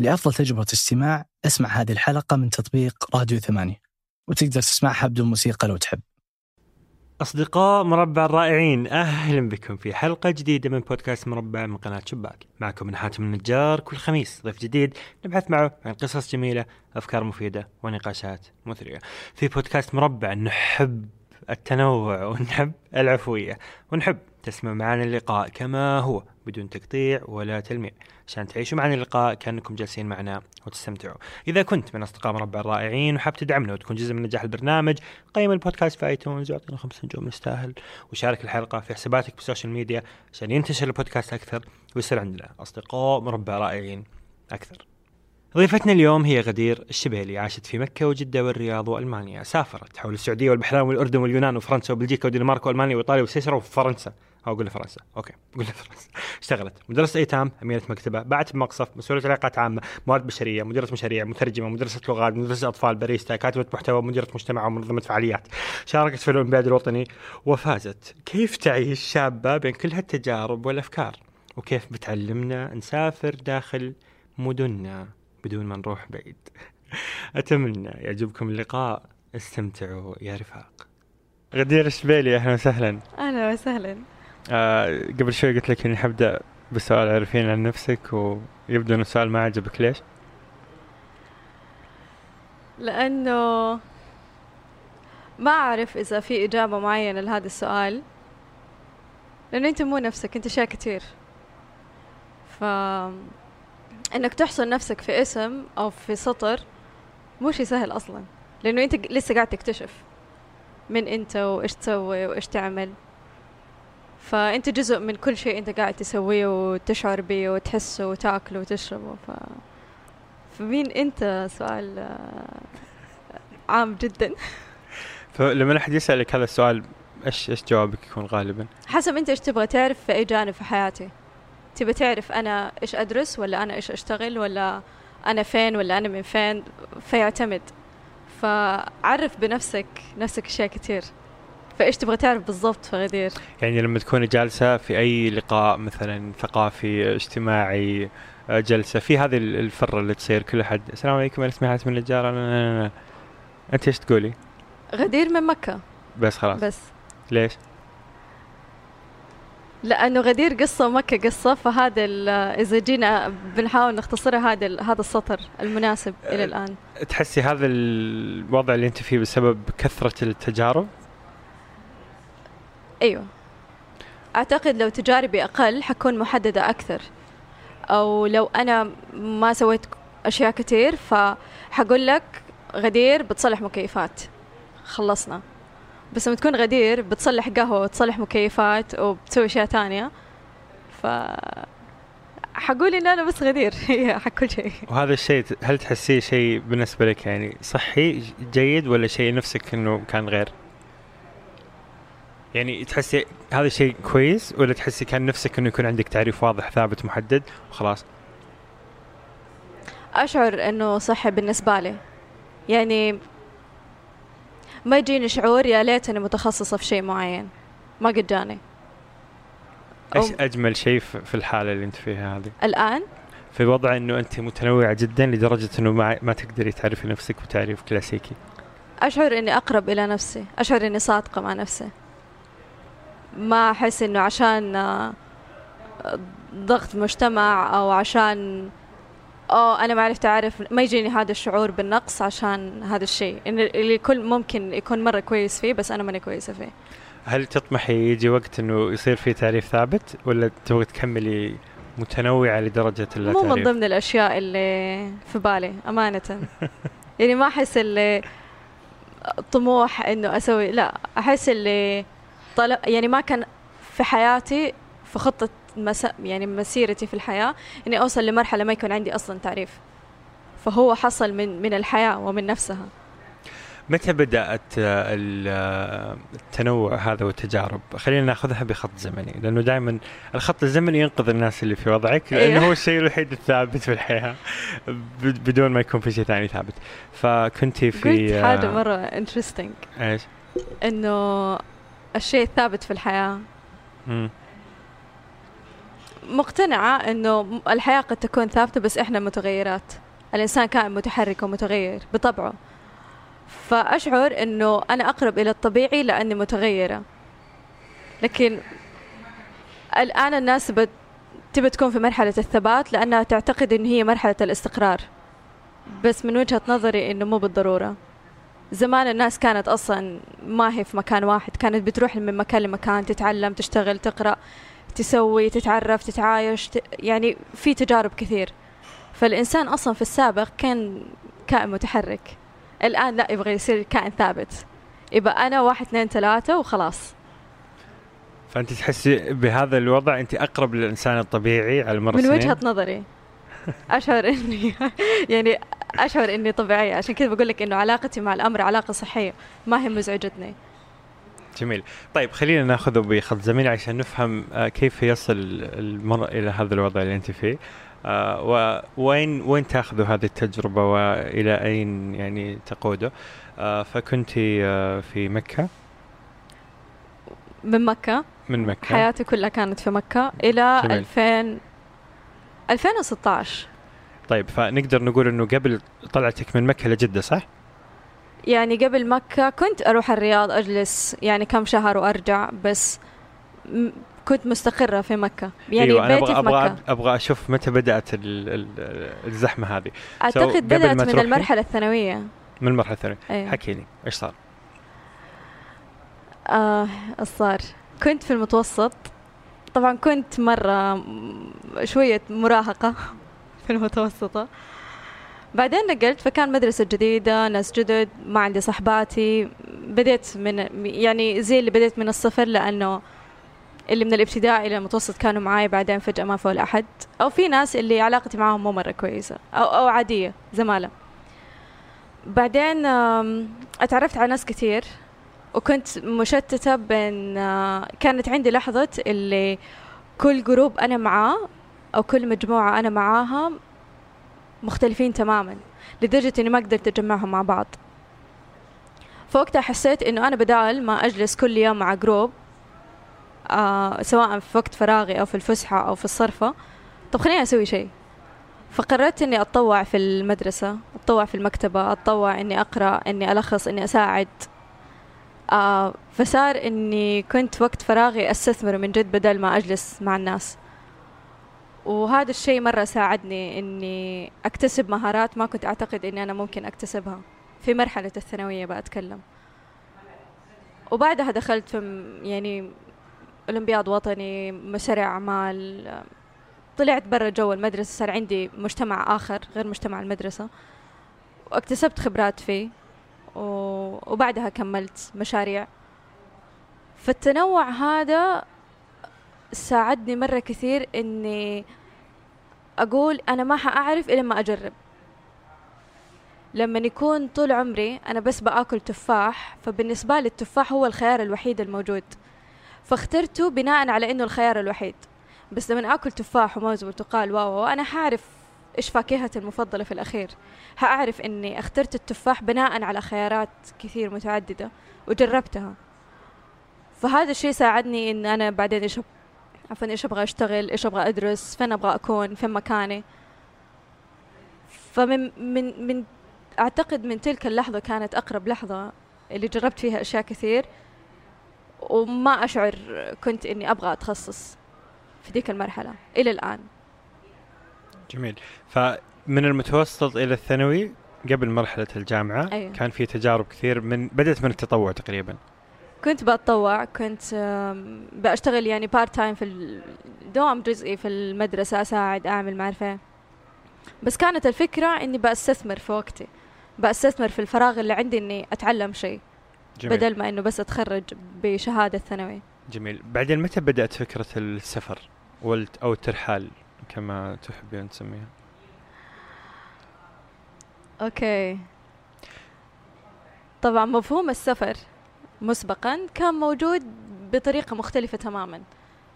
لأفضل تجربة استماع أسمع هذه الحلقة من تطبيق راديو ثمانية وتقدر تسمعها بدون موسيقى لو تحب. أصدقاء مربع الرائعين أهلا بكم في حلقة جديدة من بودكاست مربع من قناة شباك. معكم من حاتم النجار كل خميس ضيف جديد نبحث معه عن قصص جميلة أفكار مفيدة ونقاشات مثرية. في بودكاست مربع نحب التنوع ونحب العفوية ونحب تسمع معنا اللقاء كما هو بدون تقطيع ولا تلميع. عشان تعيشوا معنا اللقاء كأنكم جالسين معنا وتستمتعوا. إذا كنت من أصدقاء مربع الرائعين وحاب تدعمنا وتكون جزء من نجاح البرنامج قيم البودكاست في iTunes وأعطينا خمس نجوم نستاهل وشارك الحلقة في حساباتك بال social media عشان ينتشر البودكاست أكثر ويصير عندنا أصدقاء مربع رائعين أكثر. ضيفتنا اليوم هي غدير الشبيلي عاشت في مكة وجدة والرياض وألمانيا سافرت حول السعودية والبحرين والأردن واليونان وفرنسا وبلجيكا ودنمارك وألمانيا وإيطاليا وسويسرا وفرنسا. أو أقول فرنسا. أوكي أقول فرنسا. اشتغلت. مدرسة أيتام أمينة مكتبة. باعت بمقصف. مسؤولة علاقات عامة. موارد بشرية. مديرة مشاريع. مترجمة. مدرسة لغات. مدرسة أطفال. باريستا. كاتبة محتوى. مديرة مجتمع. ومنظمة فعاليات. شاركت في الأولمبياد الوطني وفازت. كيف تعيش شابة بين كل هالتجارب والأفكار؟ وكيف بتعلمنا نسافر داخل مدننا؟ بدون ما نروح بعيد. أتمنى يعجبكم اللقاء. استمتعوا يا رفاق. غدير الشبيلي أهلا وسهلا. أهلا وسهلا. آه قبل شوي قلت لك إني حبدأ بسؤال عرفين عن نفسك ويبدو ان السؤال ما عجبك. ليش؟ لأنه ما أعرف إذا في إجابة معينة لهذا السؤال. لأنه أنت مو نفسك أنت اشياء كتير. ف إنك تحصر نفسك في اسم أو في سطر مو شيء سهل أصلا لأنه أنت لسه قاعد تكتشف من أنت وإيش تسوي وإيش تعمل. فأنت جزء من كل شيء أنت قاعد تسويه وتشعر به وتحسه وتأكله وتشربه. ف فمين أنت؟ سؤال آه، عام جدا. فلما أحد يسألك هذا السؤال إيش إيش جوابك يكون غالبا؟ حسب أنت إيش تبغى تعرف في أي جانب في حياتي. تبغى تعرف أنا إيش أدرس ولا أنا إيش أشتغل ولا أنا فين ولا أنا من فين فيعتمد. فعرف بنفسك نفسك أشياء كتير. فإيش تبغى تعرف بالضبط في غدير يعني لما تكوني جالسة في أي لقاء مثلا ثقافي اجتماعي جلسة في هذه الفرة اللي تصير كل أحد السلام عليكم أنا اسمي حاتم النجار أنا- أنا- أنت إيش تقولي؟ غدير من مكة. بس خلاص. بس. ليش؟ لأنه غدير قصة ومكة قصة فهذا إذا جينا بنحاول نختصرها هذا هذا السطر المناسب إلى الآن. تحسي هذا الوضع اللي أنت فيه بسبب كثرة التجارب؟ أيوة. أعتقد لو تجاربي أقل حكون محددة أكثر. أو لو أنا ما سويت أشياء كتير فحقول لك غدير بتصلح مكيفات. خلصنا. بس لما تكون غدير بتصلح قهوة وتصلح مكيفات وبتسوي أشياء تانية ف حقول إن أنا بس غدير حق كل شيء وهذا الشيء هل تحسيه شيء بالنسبة لك يعني صحي جيد ولا شيء نفسك إنه كان غير؟ يعني تحسي هذا شيء كويس ولا تحسي كان نفسك إنه يكون عندك تعريف واضح ثابت محدد وخلاص؟ أشعر إنه صحي بالنسبة لي يعني ما يجيني شعور يا ليتني متخصصة في شيء معين. ما قد جاني إيش أجمل شيء في الحالة اللي أنت فيها هذه؟ الآن؟ في وضع إنه أنت متنوعة جدا لدرجة إنه ما ما تقدري تعرفي نفسك بتعريف كلاسيكي. أشعر إني أقرب إلى نفسي. أشعر إني صادقة مع نفسي. ما أحس إنه عشان آه، ضغط مجتمع أو عشان أو أنا ما عرفت أعرف ما يجيني هذا الشعور بالنقص عشان هذا الشيء. اللي الكل ممكن يكون مرة كويس فيه بس أنا ماني كويسة فيه. هل تطمحي يجي وقت إنه يصير في تعريف ثابت ولا تبغي تكملي متنوعة لدرجة اللا مو من؟ ضمن الأشياء اللي في بالي أمانة. يعني ما أحس اللي طموح إنه أسوي لا أحس اللي طلب يعني ما كان في حياتي في خطة مس... يعني مسيرتي في الحياة إني أوصل لمرحلة ما يكون عندي أصلا تعريف فهو حصل من من الحياة ومن نفسها متى بدأت ال- التنوع هذا والتجارب؟ خلينا ناخذها بخط زمني لأنه دائما الخط الزمني ينقذ الناس اللي في وضعك لأنه أيوه. هو الشيء الوحيد الثابت في الحياة بدون ما يكون في شيء ثاني ثابت. فكنتي في قلت حاجة آه، مرة انترستنج إيش؟ إنه الشيء الثابت في الحياة مم. مقتنعة إنه الحياة قد تكون ثابتة بس إحنا متغيرات. الإنسان كائن متحرك ومتغير بطبعه. فأشعر إنه أنا أقرب إلى الطبيعي لأني متغيرة. لكن الآن الناس بت تبى تكون في مرحلة الثبات لأنها تعتقد إن هي مرحلة الاستقرار. بس من وجهة نظري إنه مو بالضرورة. زمان الناس كانت أصلا ما هي في مكان واحد كانت بتروح من مكان لمكان تتعلم تشتغل تقرأ. تسوي تتعرف تتعايش ت... يعني في تجارب كثير. فالإنسان أصلا في السابق كان كائن متحرك. الآن لا يبغى يصير كائن ثابت. يبقى أنا واحد اثنين ثلاثة وخلاص. فأنت تحسي بهذا الوضع أنت أقرب للإنسان الطبيعي على مر من السنين؟ وجهة نظري. أشعر إني يعني أشعر إني طبيعية. عشان كذا بقول لك إنه علاقتي مع الأمر علاقة صحية ما هي مزعجتني. جميل. طيب خلينا ناخذه بخط زميل عشان نفهم آه، كيف يصل المرء إلى هذا الوضع اللي أنت فيه؟ آه، وين وين تاخذوا هذه التجربة؟ وإلى أين يعني تقوده؟ آه، فكنت في مكة. من مكة؟ من مكة. حياتي كلها كانت في إلى جميل. 2000 2016 طيب فنقدر نقول إنه قبل طلعتك من مكة لجدة صح؟ يعني قبل مكة كنت أروح الرياض أجلس يعني كم شهر وأرجع بس كنت مستقرة في مكة. يعني أيوة أنا بيتي أبغى في أبغى مكة. أبغى أشوف متى بدأت ال- ال- الزحمة هذه. أعتقد قبل بدأت من؟ المرحلة الثانوية. من المرحلة الثانية أيوة. حكي لي إيش صار؟ آه الصار كنت في المتوسط. طبعا كنت مرة شوية مراهقة في المتوسطة. بعدين نقلت فكان مدرسة جديدة ناس جدد ما عندي صحباتي. بديت من يعني زي اللي بديت من الصفر لأنه اللي من الابتدائي إلى المتوسط كانوا معاي بعدين فجأة ما في ولا أحد. أو في ناس اللي علاقتي معاهم مو مرة كويسة أو, أو عادية زمالة. بعدين آم، أتعرفت على ناس كثير وكنت مشتتة بين آه، كانت عندي لحظة اللي كل جروب أنا معاه أو كل مجموعة أنا معاها مختلفين تماما لدرجة إني ما قدرت أجمعهم مع بعض. فوقتها حسيت إنه أنا بدال ما أجلس كل يوم مع جروب آه سواء في وقت فراغي أو في الفسحة أو في الصرفة طب خليني أسوي شيء. فقررت إني أتطوع في المدرسة أتطوع في المكتبة أتطوع إني أقرأ إني ألخص إني أساعد. آه فصار إني كنت وقت فراغي أستثمر من جد بدل ما أجلس مع الناس. وهذا الشيء مرة ساعدني إني أكتسب مهارات ما كنت أعتقد إني أنا ممكن أكتسبها. في مرحلة الثانوية بأتكلم وبعدها دخلت في يعني أولمبياد وطني مشاريع أعمال. طلعت برا جو المدرسة صار عندي مجتمع آخر غير مجتمع المدرسة. واكتسبت خبرات فيه. وبعدها كملت مشاريع. فالتنوع هذا ساعدني مرة كثير إني أقول أنا ما حأعرف إلا ما أجرب. لما يكون طول عمري أنا بس بآكل تفاح فبالنسبة لي التفاح هو الخيار الوحيد الموجود. فاخترته بناء على إنه الخيار الوحيد. بس لما آكل تفاح وموز وبرتقال واو وأنا حأعرف إيش فاكهتي المفضلة في الأخير. حأعرف إني اخترت التفاح بناء على خيارات كثير متعددة وجربتها. فهذا الشيء ساعدني إن أنا بعدين إيش عفوا إيش أبغى أشتغل؟ إيش أبغى أدرس؟ فين أبغى أكون؟ فين مكاني؟ فمن من من أعتقد من تلك اللحظة كانت أقرب لحظة اللي جربت فيها أشياء كثير وما أشعر كنت إني أبغى أتخصص في ذيك المرحلة إلى الآن. جميل. فمن المتوسط إلى الثانوي قبل مرحلة الجامعة أيوة. كان في تجارب كثير من بدأت من التطوع تقريبا. كنت بتطوع كنت بشتغل يعني part time في الدوام جزئي في المدرسة أساعد أعمل ما أعرف إيه. بس كانت الفكرة إني بستثمر في وقتي بستثمر في الفراغ اللي عندي إني أتعلم شيء جميل. بدل ما إنه بس أتخرج بشهادة ثانوي جميل. بعدين متى بدأت فكرة السفر والت أو الترحال كما تحبين تسميها؟ أوكي. طبعا مفهوم السفر. مسبقا كان موجود بطريقة مختلفة تماما.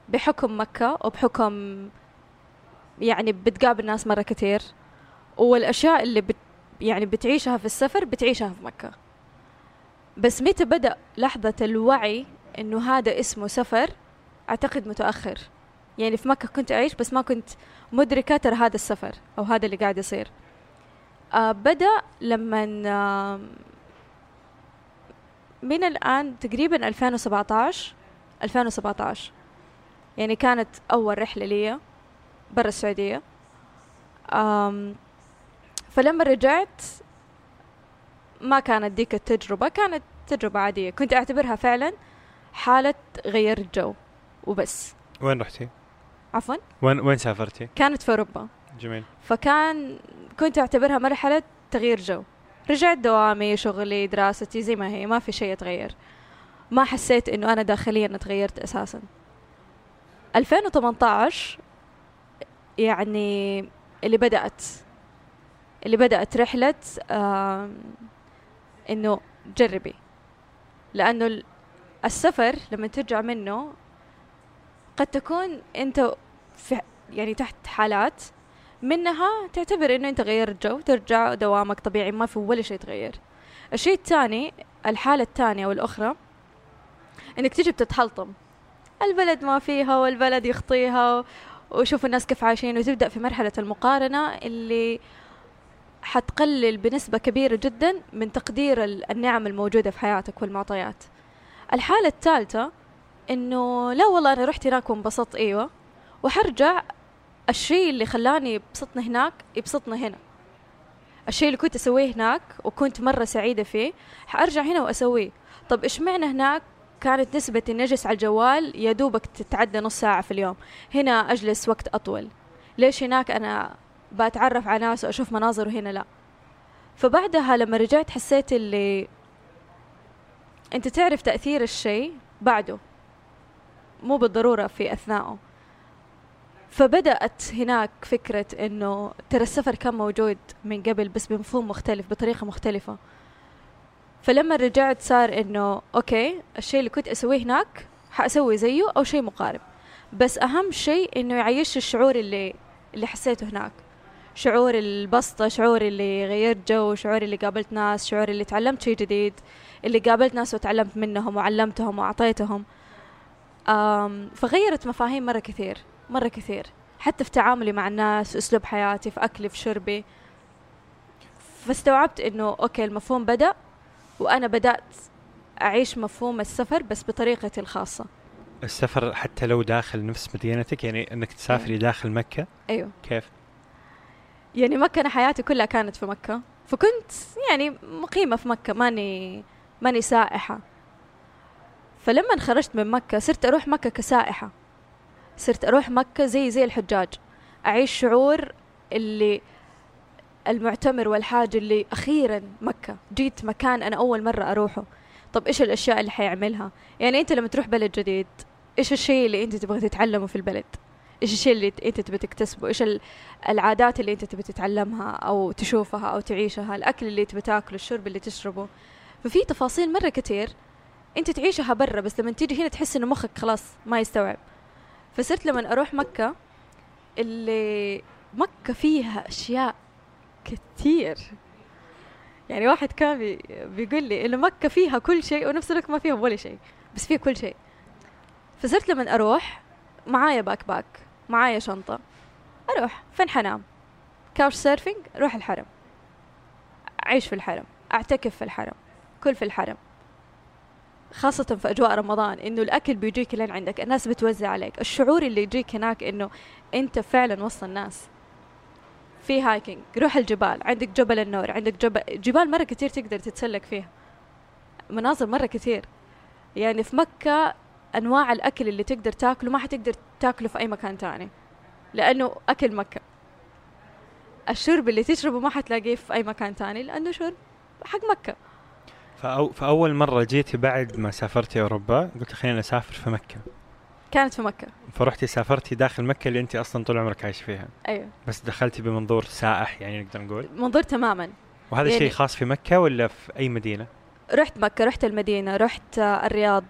بحكم مكة وبحكم يعني بتقابل ناس مرة كتير والأشياء اللي بت يعني بتعيشها في السفر بتعيشها في مكة. بس متى بدأ لحظة الوعي إنه هذا اسمه سفر؟ أعتقد متأخر. يعني في مكة كنت أعيش بس ما كنت مدركة ترى هذا السفر أو هذا اللي قاعد يصير. آه بدأ لما آه من الآن تقريبا 2017 2017 يعني كانت أول رحلة لي برا السعودية. فلما رجعت ما كانت ديك التجربة كانت تجربة عادية. كنت أعتبرها فعلا حالة غير الجو وبس. وين رحتي؟ عفوا؟ وين وين سافرتي؟ كانت في أوروبا. جميل. فكان كنت أعتبرها مرحلة تغيير جو. رجعت دوامي شغلي دراستي زي ما هي ما في شيء يتغير. ما حسيت إنه أنا داخليا اتغيرت أساسا. 2018 يعني اللي بدأت اللي بدأت رحلة إنه جربي. لأنه ال- السفر لما ترجع منه قد تكون أنت في يعني تحت حالات منها تعتبر إنه أنت غيرت جو ترجع دوامك طبيعي ما في ولا شيء تغير. الشيء الثاني الحالة الثانية والأخرى إنك تجي بتتحلطم. البلد ما فيها والبلد يخطيها وشوف الناس كيف عايشين وتبدأ في مرحلة المقارنة اللي حتقلل بنسبة كبيرة جدا من تقدير ال- النعم الموجودة في حياتك والمعطيات. الحالة الثالثة إنه لا والله أنا رحت هناك وانبسطت إيوه وحرجع الشيء اللي خلاني يبسطني هناك يبسطني هنا. الشيء اللي كنت أسويه هناك وكنت مرة سعيدة فيه حأرجع هنا وأسويه. طب إيش معنى هناك كانت نسبة اجلس على الجوال يا دوبك تتعدى نص ساعة في اليوم؟ هنا أجلس وقت أطول. ليش هناك أنا بتعرف على ناس وأشوف مناظر وهنا لا؟ فبعدها لما رجعت حسيت اللي أنت تعرف تأثير الشيء بعده مو بالضرورة في أثناءه فبدأت هناك فكرة إنه ترى السفر كان موجود من قبل بس بمفهوم مختلف بطريقة مختلفة. فلما رجعت صار إنه أوكي الشيء اللي كنت أسويه هناك حأسوي زيه أو شيء مقارب. بس أهم شيء إنه يعيش الشعور اللي اللي حسيته هناك. شعور البسطة شعور اللي غيرت جو شعور اللي قابلت ناس شعور اللي تعلمت شيء جديد اللي قابلت ناس وتعلمت منهم وعلمتهم وأعطيتهم. فغيرت مفاهيم مرة كثير. مرة كثير. حتى في تعاملي مع الناس في أسلوب حياتي في أكلي في شربي. فاستوعبت إنه أوكي المفهوم بدأ وأنا بدأت أعيش مفهوم السفر بس بطريقتي الخاصة. السفر حتى لو داخل نفس مدينتك يعني إنك تسافري داخل مكة؟ أيوه. كيف؟ يعني مكة أنا حياتي كلها كانت في مكة. فكنت يعني مقيمة في مكة ماني ماني سائحة. فلما خرجت من مكة صرت أروح مكة كسائحة. صرت أروح مكة زي زي الحجاج. أعيش شعور اللي المعتمر والحاج اللي أخيرا مكة. جيت مكان أنا أول مرة أروحه. طب إيش الأشياء اللي حيعملها؟ يعني أنت لما تروح بلد جديد إيش الشيء اللي أنت تبغى تتعلمه في البلد؟ إيش الشيء اللي أنت تبغى تكتسبه؟ إيش ال- العادات اللي أنت تبغى تتعلمها أو تشوفها أو تعيشها؟ الأكل اللي تبغى تاكله الشرب اللي تشربه. ففي تفاصيل مرة كتير أنت تعيشها برا بس لما تيجي هنا تحس إنه مخك خلاص ما يستوعب. فصرت لما أروح مكة اللي مكة فيها أشياء كتير. يعني واحد كان بي بيقول لي إنه مكة فيها كل شيء ونفس الوقت ما فيها ولا شيء بس فيها كل شيء. فصرت لما أروح معايا backpack معايا شنطة أروح فين حنام؟ couchsurfing أروح الحرم. أعيش في الحرم أعتكف في الحرم آكل في الحرم. خاصة في أجواء رمضان إنه الأكل بيجيك لين عندك الناس بتوزع عليك. الشعور اللي يجيك هناك إنه أنت فعلا وسط الناس. في هايكينج روح الجبال عندك جبل النور عندك جبل جبال مرة كتير تقدر تتسلق فيها. مناظر مرة كتير. يعني في مكة أنواع الأكل اللي تقدر تاكله ما حتقدر تاكله في أي مكان تاني لأنه أكل مكة. الشرب اللي تشربه ما حتلاقيه في أي مكان تاني لأنه شرب حق مكة. فأو فأول مرة جيتي بعد ما سافرتي أوروبا قلت خلينا أسافر في مكة. كانت في مكة. فرحتي سافرتي داخل مكة اللي أنت أصلا طول عمرك عايش فيها. أيوه. بس دخلتي بمنظور سائح يعني نقدر نقول. منظور تماما. وهذا يعني- شيء خاص في مكة ولا في أي مدينة؟ رحت مكة رحت المدينة رحت الرياض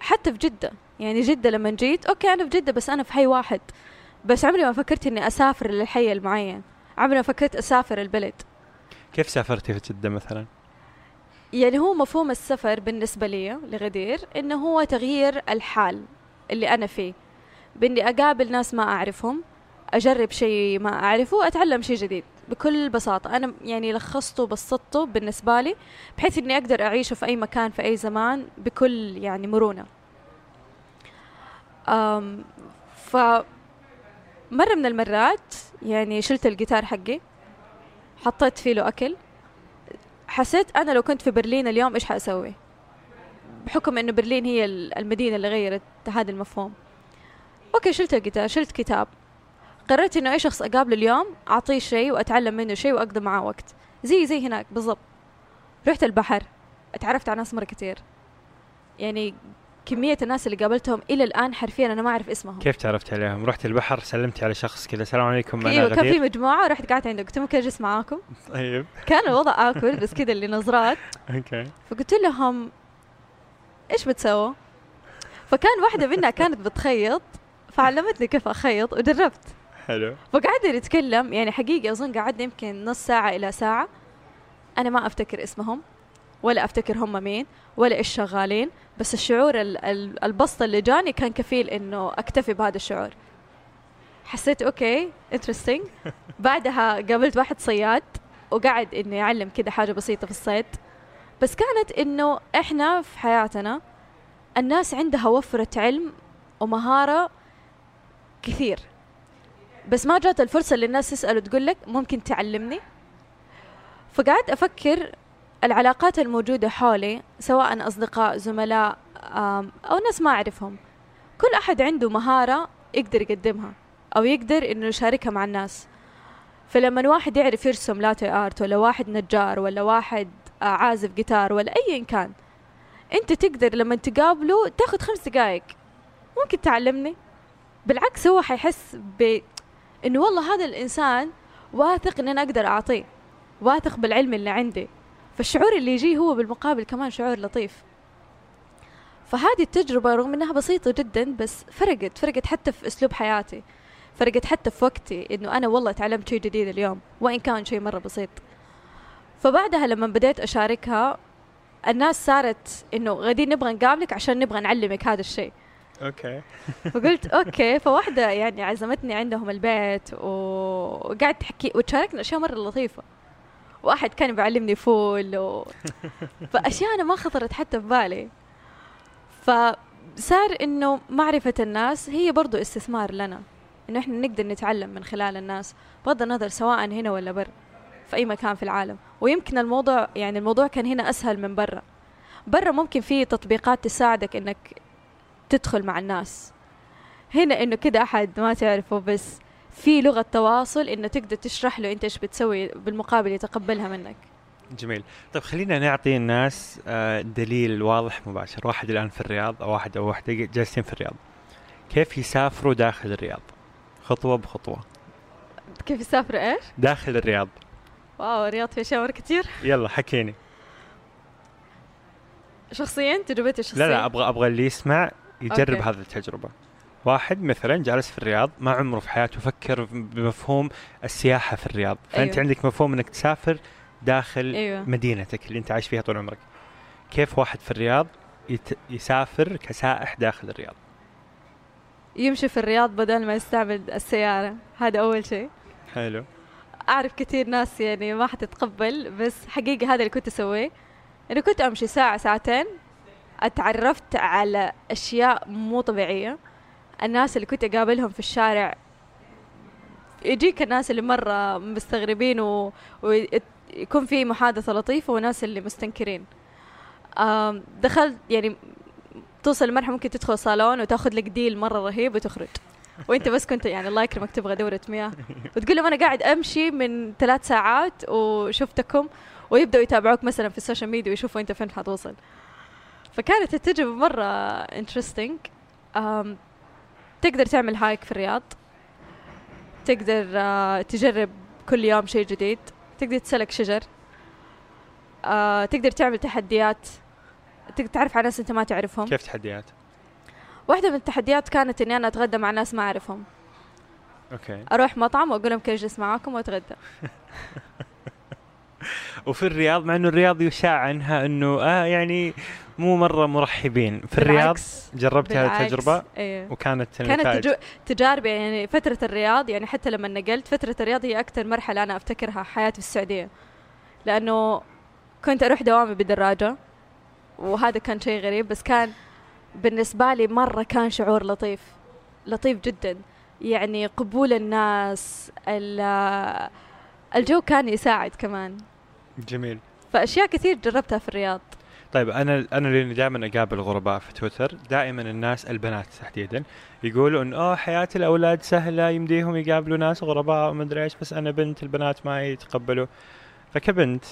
حتى في جدة. يعني جدة لما جيت أوكي أنا في جدة بس أنا في حي واحد. بس عمري ما فكرت إني أسافر للحي المعين. عمري ما فكرت أسافر البلد. كيف سافرتي في جدة مثلا؟ يعني هو مفهوم السفر بالنسبة لي لغدير إنه هو تغيير الحال اللي أنا فيه. بإني أقابل ناس ما أعرفهم أجرب شيء ما أعرفه وأتعلم شيء جديد. بكل بساطة أنا يعني لخصته وبسطته بالنسبة لي بحيث إني أقدر أعيشه في أي مكان في أي زمان بكل يعني مرونة. أم ف مرة من المرات يعني شلت الجيتار حقي حطيت فيه له أكل حسيت أنا لو كنت في برلين اليوم إيش حأسوي؟ بحكم إنه برلين هي المدينة اللي غيرت هذا المفهوم. okay شلت الجيتار شلت كتاب. قررت إنه أي شخص أقابله اليوم أعطيه شيء وأتعلم منه شيء وأقضي معاه وقت. زي زي هناك بالضبط. رحت البحر اتعرفت على ناس مرة كتير. يعني كمية الناس اللي قابلتهم إلى الآن حرفيا أنا ما أعرف اسمهم. كيف تعرفت عليهم؟ رحت البحر سلمت على شخص كذا السلام عليكم أنا أيوه كان في غدير مجموعة ورحت قعدت عندك قلت ممكن أجلس معاكم؟ طيب. كان الوضع awkward بس كذا اللي نظرات. Okay. فقلت لهم إيش بتسووا؟ فكان واحدة منها كانت بتخيط فعلمتني كيف أخيط وجربت حلو. فقعدنا نتكلم يعني حقيقة أظن قعدنا يمكن نص ساعة إلى ساعة. أنا ما أفتكر اسمهم ولا أفتكر هم مين ولا إيش شغالين. بس الشعور ال- ال- البسط اللي جاني كان كفيل إنه أكتفي بهذا الشعور. حسيت okay interesting بعدها قابلت واحد صياد وقعد إنه يعلم كده حاجة بسيطة في الصيد. بس كانت إنه إحنا في حياتنا الناس عندها وفرة علم ومهارة كثير. بس ما جات الفرصة اللي الناس وتقول لك ممكن تعلمني؟ فقعدت أفكر العلاقات الموجودة حولي سواء أصدقاء زملاء أو ناس ما أعرفهم كل أحد عنده مهارة يقدر يقدمها أو يقدر إنه يشاركها مع الناس. فلما واحد يعرف يرسم لاتي آرت ولا واحد نجار ولا واحد آه، عازف جيتار ولا أيا كان أنت تقدر لما تقابله تاخذ خمس دقايق. ممكن تعلمني؟ بالعكس هو حيحس ب إنه والله هذا الإنسان واثق إن أنا أقدر أعطيه واثق بالعلم اللي عندي. فالشعور اللي يجيه هو بالمقابل كمان شعور لطيف. فهذه التجربة رغم إنها بسيطة جدا بس فرقت فرقت حتى في أسلوب حياتي فرقت حتى في وقتي إنه أنا والله تعلمت شيء جديد اليوم وإن كان شيء مرة بسيط. فبعدها لما بديت أشاركها الناس صارت إنه غدير نبغى نقابلك عشان نبغى نعلمك هذا الشيء أوكي. فقلت أوكي فواحدة يعني عزمتني عندهم البيت وقعدت تحكي وتشاركنا أشياء مرة لطيفة. واحد كان بيعلمني فول و... فأشياء أنا ما خطرت حتى في بالي. فصار إنه معرفة الناس هي برضو استثمار لنا. إنه إحنا نقدر نتعلم من خلال الناس بغض النظر سواء هنا ولا برا في أي مكان في العالم. ويمكن الموضوع يعني الموضوع كان هنا أسهل من برا. برا ممكن في تطبيقات تساعدك إنك تدخل مع الناس. هنا إنه كده أحد ما تعرفه بس. في لغة تواصل إنه تقدر تشرح له أنت إيش بتسوي بالمقابل يتقبلها منك. جميل. طيب خلينا نعطي الناس آه، دليل واضح مباشر. واحد الآن في الرياض أو واحد أو واحدة جالسين في الرياض. كيف يسافروا داخل الرياض؟ خطوة بخطوة. كيف يسافر إيش؟ داخل الرياض. wow الرياض في اشياء مرة كتير. يلا حكيني. شخصيا؟ تجربتي الشخصية لا لا أبغى أبغى اللي يسمع يجرب okay. هذه التجربة. واحد مثلا جالس في الرياض ما عمره في حياته فكر بمفهوم السياحة في الرياض. فأنت أيوه. عندك مفهوم إنك تسافر داخل أيوه. مدينتك اللي أنت عايش فيها طول عمرك. كيف واحد في الرياض يت... يسافر كسائح داخل الرياض؟ يمشي في الرياض بدل ما يستعمل السيارة. هذا أول شيء. حلو. أعرف كثير ناس يعني ما حتتقبل بس حقيقة هذا اللي كنت أسويه. إنه كنت أمشي ساعة ساعتين أتعرفت على أشياء مو طبيعية. الناس اللي كنت أقابلهم في الشارع. يجيك الناس اللي مرة مستغربين. ويكون في محادثة لطيفة وناس اللي مستنكرين. دخلت يعني توصل لمرحلة ممكن تدخل صالون وتاخذ لك deal مرة رهيب وتخرج. وانت بس كنت يعني الله يكرمك تبغى دورة مياه. وتقول لهم أنا قاعد أمشي من ثلاث ساعات وشفتكم ويبدأوا يتابعوك مثلا في ال social media ويشوفوا أنت فين حتوصل فكانت التجربة مرة interesting تقدر تعمل hike في الرياض. تقدر آه، تجرب كل يوم شيء جديد. تقدر تتسلق شجر. آه، تقدر تعمل تحديات. تقدر تعرف على ناس انت ما تعرفهم. كيف تحديات؟ واحدة من التحديات كانت إني أنا أتغدى مع ناس ما أعرفهم. okay. أروح مطعم وأقول لهم كي اجلس معاكم وأتغدى. وفي الرياض مع إنه الرياض يشاع عنها إنه آه يعني مو مرة مرحبين. في الرياض جربت هذه. التجربه إيه. وكانت كانت تجو... تجاربي يعني فترة الرياض يعني حتى لما نقلت فترة الرياض هي أكثر مرحلة أنا أفتكرها حياتي في السعودية. لأنه كنت أروح دوامي بدراجة وهذا كان شيء غريب بس كان بالنسبة لي مرة كان شعور لطيف. لطيف جدا. يعني قبول الناس ال- الجو كان يساعد كمان. جميل. فأشياء كثير جربتها في الرياض. طيب أنا أنا لاني دائما أقابل غرباء في تويتر دائما الناس البنات تحديدا يقولوا ان أوه حياة الأولاد سهلة يمديهم يقابلوا ناس غرباء ومدري إيش بس أنا بنت البنات ما يتقبلوا. فكبنت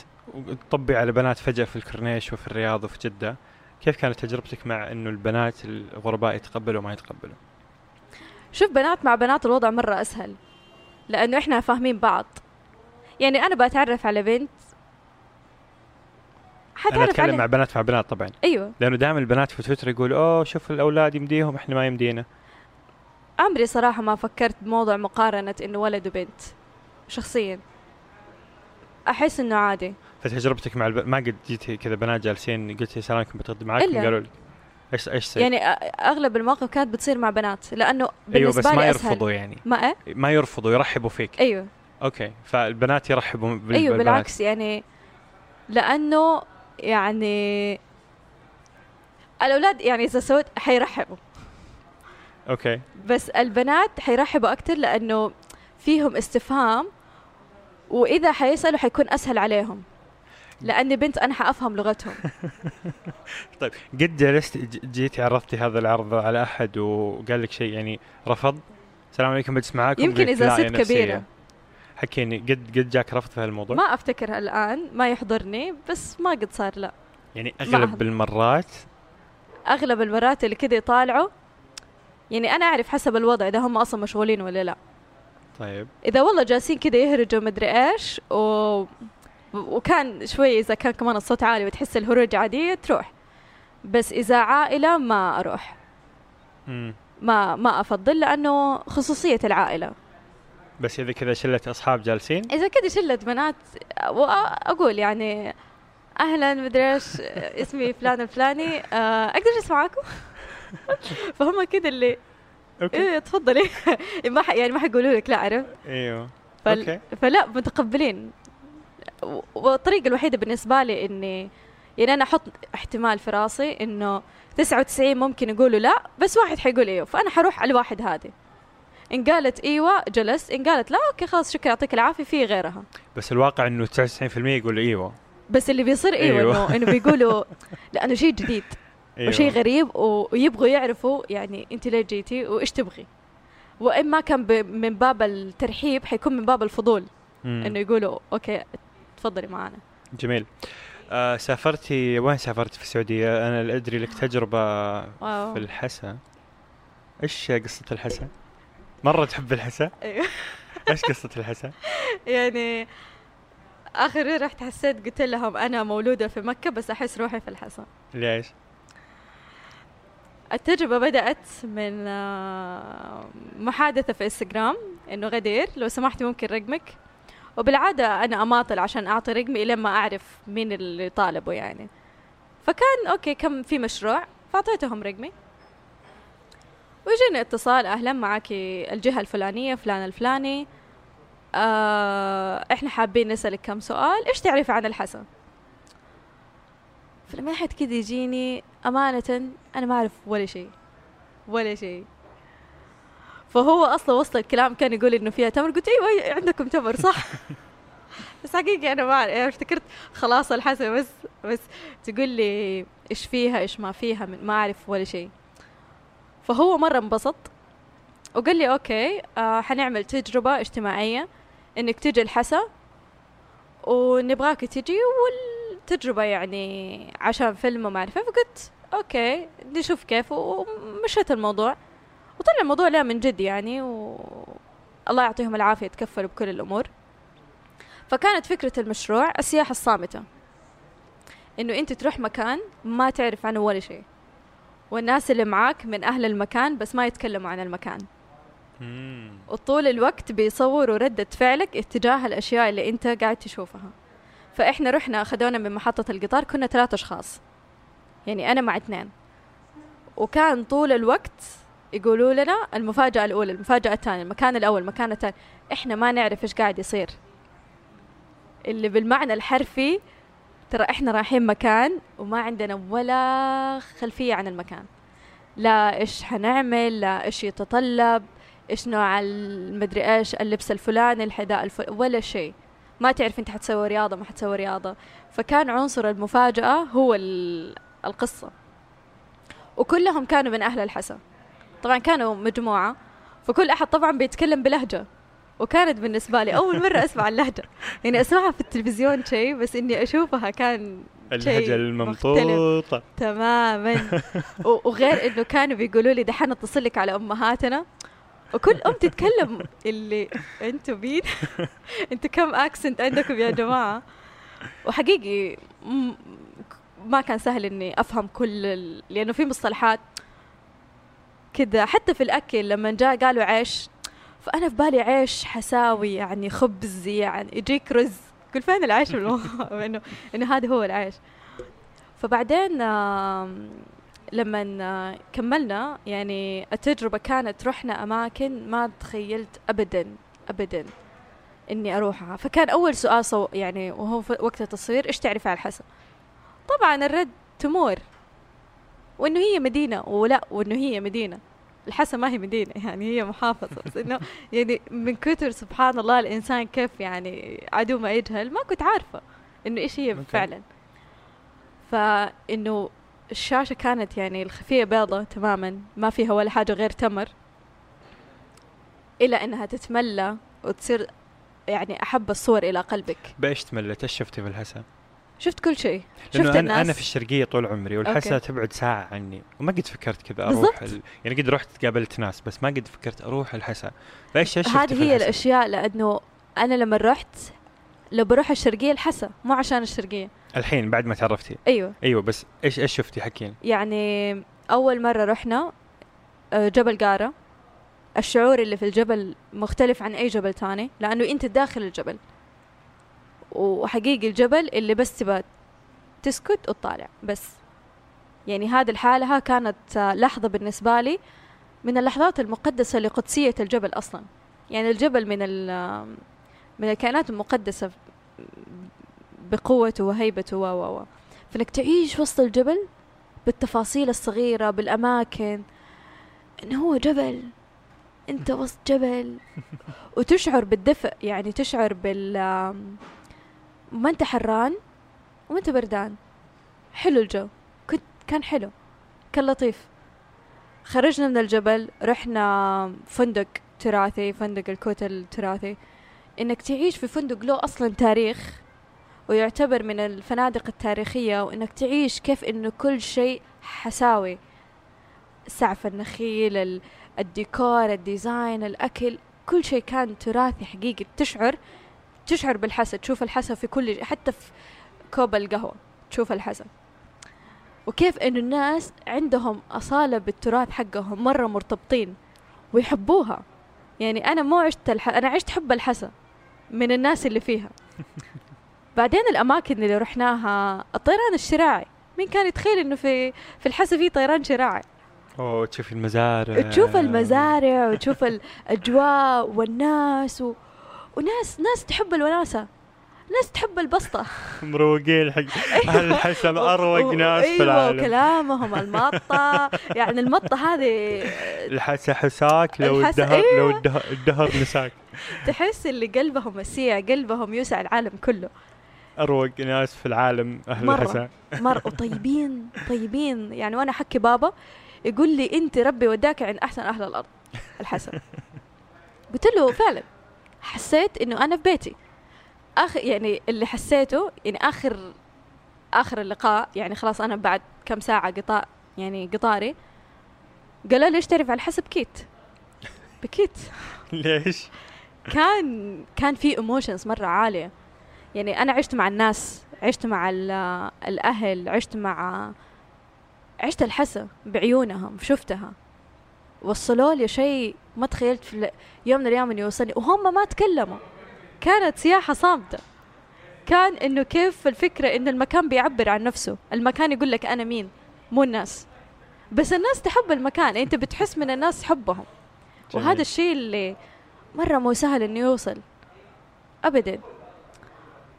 طبي على بنات فجأة في الكورنيش وفي الرياض وفي جدة. كيف كانت تجربتك مع إنه البنات الغرباء يتقبلوا وما يتقبلوا؟ شوف بنات مع بنات الوضع مرة أسهل لأنه إحنا فاهمين بعض. يعني أنا بتعرف على بنت أنا حتعرف أتكلم عليها مع بنات مع بنات طبعا. أيوه. لأنه دائما البنات في تويتر يقولوا أوه شوف الأولاد يمديهم إحنا ما يمدينا. عمري صراحة ما فكرت بموضوع مقارنة إنه ولد وبنت شخصيا. أحس إنه عادي. فتجربتك مع الب... ما قد جيتي كذا بنات جالسين قلتي السلام عليكم بتغدي معاكم إلا. قالوا لك إيش إيش سويت؟ يعني أغلب المواقف كانت بتصير مع بنات لأنه أيوه بالنسبة بس ما يرفضوا يعني. ما إيه؟ ما يرفضوا يرحبوا فيك. أيوه. okay فالبنات يرحبوا بال... بالبنات. بالعكس يعني لأنه يعني الأولاد يعني إذا سويت حيرحبوا. okay بس البنات حيرحبوا أكتر لأنه فيهم استفهام وإذا حيسألوا حيكون أسهل عليهم. لأني بنت أنا حأفهم لغتهم. طيب قد جلست جيتي عرضتي هذا العرض على أحد وقال لك شيء يعني رفض؟ السلام عليكم بجلس معاكم يمكن لا، ست. كبيرة. حكيني قد قد جاك رفض في هالموضوع؟ ما أفتكر الآن ما يحضرني بس ما قد صار لا. يعني أغلب. المرات؟ أغلب المرات اللي كده يطالعوا يعني أنا أعرف حسب الوضع إذا هم أصلا مشغولين ولا لا. طيب. إذا والله جالسين كده يهرجوا مدري إيش و... وكان شوي إذا كان كمان الصوت عالي وتحس الهروج عادية تروح. بس إذا عائلة ما أروح. مم. ما ما أفضل لأنه خصوصية العائلة. بس إذا كذا شلة أصحاب جالسين؟ إذا كده شلة بنات وأقول يعني أهلا مدري إيش اسمي فلان الفلاني آه، أقدر أجلس معاكم؟ فهم كده اللي أوكي. إيه تفضلي. ما. يعني ما حيقولوا لك لا عرفت؟ أيوه. فل... okay. فلا متقبلين. و- والطريقة الوحيدة بالنسبة لي إني يعني أنا أحط احتمال في راسي إنه 99 ممكن يقولوا لا بس واحد حيقول إيوه فأنا حروح على الواحد هذه. إن قالت إيوه جلست إن قالت لا okay خلاص شكرا يعطيك العافية في غيرها بس الواقع إنه 99% يقول إيوه بس اللي بيصير إيوه, أيوة. إنه إنه بيقولوا لأنه شيء جديد إيوه وشيء غريب ويبغوا يعرفوا يعني أنت ليه جيتي وإيش تبغي وإما كان ب... من باب الترحيب حيكون من باب الفضول مم. إنه يقولوا okay تفضلي معنا جميل آه سافرتي وين سافرتي في السعودية؟ أنا أدري لك تجربة wow. في الحسا إيش قصة الحسا؟ مرة تحب الحسا؟ أيوه. إيش قصة الحسا؟ يعني آخر رحت حسيت قلت لهم أنا مولودة في مكة بس أحس روحي في الحسا ليش؟ التجربة بدأت من آه، محادثة في إنستغرام إنه غدير لو سمحتي ممكن رقمك وبالعادة أنا أماطل عشان أعطي رقمي الين ما أعرف مين اللي طالبه يعني فكان أوكي كم في مشروع فأعطيتهم رقمي ويجيني اتصال أهلا معك الجهة الفلانية فلان الفلاني. آه إحنا حابين نسألك كم سؤال. إيش تعرفي عن الحسن؟ فلما حد كذا يجيني أمانة أنا ما أعرف ولا شيء ولا شيء. فهو أصلا وصل الكلام كان يقول إنه فيها تمر. قلت أيوة عندكم تمر؟ صح. بس حقيقة أنا ما أعرف. يعني افتكرت خلاص الحسن بس بس تقول لي إيش فيها إيش ما فيها ما أعرف ولا شيء. فهو مرة انبسط وقال لي أوكي آه حنعمل تجربة اجتماعية إنك تجي الحسا ونبغاك تجي والتجربة يعني عشان فيلم وما أعرف إيه. فقلت أوكي نشوف كيف ومشيت الموضوع. وطلع الموضوع لا من جد يعني و... الله يعطيهم العافية تكفلوا بكل الأمور. فكانت فكرة المشروع السياحة الصامتة. إنه أنت تروح مكان ما تعرف عنه ولا شيء. والناس اللي معاك من أهل المكان بس ما يتكلموا عن المكان. وطول الوقت بيصوروا ردة فعلك اتجاه الأشياء اللي أنت قاعد تشوفها. فإحنا رحنا أخذونا من محطة القطار كنا ثلاثة أشخاص. يعني أنا مع اثنين. وكان طول الوقت يقولوا لنا المفاجأة الأولى المفاجأة الثانية المكان الأول المكان الثاني. إحنا ما نعرف إيش قاعد يصير. اللي بالمعنى الحرفي ترى إحنا رايحين مكان وما عندنا ولا خلفية عن المكان. لا إيش حنعمل لا إيش يتطلب إيش نوع المدري إيش اللبس الفلاني الحذاء الفل... ولا شيء. ما تعرف أنت حتسوي رياضة ما حتسوي رياضة. فكان عنصر المفاجأة هو ال- القصة. وكلهم كانوا من أهل الحسا. طبعا كانوا مجموعة. فكل أحد طبعا بيتكلم بلهجة. وكانت بالنسبة لي أول مرة أسمع اللهجة. يعني أسمعها في التلفزيون شيء بس إني أشوفها كان اللهجة شيء الممطوطه تماما. وغير إنه كانوا بيقولوا لي دحين أتصل لك على أمهاتنا. وكل أم تتكلم اللي أنتوا مين أنتوا كم أكسنت عندكم يا جماعة؟ وحقيقي ما كان سهل إني أفهم كل ال... لأنه في مصطلحات كذا حتى في الأكل لما جاء قالوا عيش فأنا في بالي عيش حساوي يعني خبز يعني يجيك رز. قل فين العيش؟ إنه إنه هذا هو العيش. فبعدين لما آه، كملنا يعني التجربة كانت رحنا أماكن ما تخيلت أبدا أبدا إني أروحها. فكان أول سؤال صو يعني وهو وقت التصوير إيش تعرفي على الحسا طبعا الرد تمور. وإنه هي مدينة ولا وإنه هي مدينة. الحسا ما هي مدينة يعني هي محافظة بس إنه يعني من كثر سبحان الله الإنسان كيف يعني عدو ما يجهل ما كنت عارفة إنه إيش هي. فعلا فإنه الشاشة كانت يعني الخلفية بيضة تماما ما فيها ولا حاجة غير تمر إلى أنها تتملى وتصير يعني أحب الصور إلى قلبك بإيش تملت إيش شفتي في الحسا؟ شفت كل شيء. لأنه شفت أنا الناس. أنا في الشرقية طول عمري والحسا. تبعد ساعة عني. وما قد فكرت كذا أروح. ال... يعني قد رحت قابلت ناس بس ما قد فكرت أروح الحسا. فإيش إيش هذه هي الحسا؟ الأشياء لأنه أنا لما رحت لو بروح الشرقية الحسا مو عشان الشرقية. الحين بعد ما تعرفتي. أيوه. أيوه بس إيش إيش شفتي؟ حكين يعني أول مرة رحنا آه، جبل قارة. الشعور اللي في الجبل مختلف عن أي جبل تاني لأنه أنت داخل الجبل. وحقيقي الجبل اللي بس تبى تسكت وتطالع بس. يعني هذه الحالة كانت آه، لحظة بالنسبة لي من اللحظات المقدسة لقدسية الجبل أصلا. يعني الجبل من من الكائنات المقدسة بقوته وهيبته و و و. فإنك تعيش وسط الجبل بالتفاصيل الصغيرة بالأماكن. إنه هو جبل. أنت وسط جبل. وتشعر بالدفء يعني تشعر بال ما أنت حران وما أنت بردان. حلو الجو. كنت كان حلو. كان لطيف. خرجنا من الجبل رحنا فندق تراثي فندق الكوتا التراثي. إنك تعيش في فندق له أصلا تاريخ ويعتبر من الفنادق التاريخية وإنك تعيش كيف انه كل شيء حساوي. سعف النخيل ال- الديكور ال design الأكل كل شيء كان تراثي حقيقي. تشعر تشعر بالحسد تشوف الحسد في كل حتى في كوب القهوة تشوف الحسد. وكيف إنه الناس عندهم أصالة بالتراث حقهم مرة مرتبطين ويحبوها. يعني أنا مو عشت الح... أنا عشت حب الحسا من الناس اللي فيها. بعدين الأماكن اللي رحناها الطيران الشراعي. مين كان يتخيل إنه في في الحسا في طيران شراعي؟ أوه تشوفي المزارع. تشوف المزارع وتشوف الأجواء والناس و... وناس ناس تحب الوناسة. ناس تحب البسطة. مروقين حق أهل الحسا اروق و- ناس في أيوه العالم. وكلامهم المطة. يعني المطة هذه الحسا حساك لو الدهر لو أيوة. الدهر, الدهر نساك تحس اللي قلبهم مسيع قلبهم يوسع العالم كله. أروق ناس في العالم أهل مرة. الحسا مرة. وطيبين طيبين. يعني وأنا أحكي بابا يقول لي أنت ربي وداك عند أحسن أهل الأرض. الحسن. قلت له فعلا. حسيت إنه أنا في بيتي. اخر يعني اللي حسيته يعني آخر آخر اللقاء يعني خلاص أنا بعد كم ساعة قطاع يعني قطاري قالوا لي إيش تعرف على الحسب بكيت بكيت. ليش؟ كان كان في ايموشنز مرة عالية. يعني أنا عشت مع الناس عشت مع ال- الأهل عشت مع عشت الحسا بعيونهم شفتها. وصلوا لي شيء ما تخيلت في يوم من الأيام إنه يوصلني. وهم ما تكلموا. كانت سياحة صامتة. كان إنه كيف الفكرة إنه المكان بيعبر عن نفسه. المكان يقول لك أنا مين؟ مو الناس. بس الناس تحب المكان. أنت بتحس من الناس حبهم. جميل. وهذا الشيء اللي مرة مو سهل إنه يوصل. ابدا.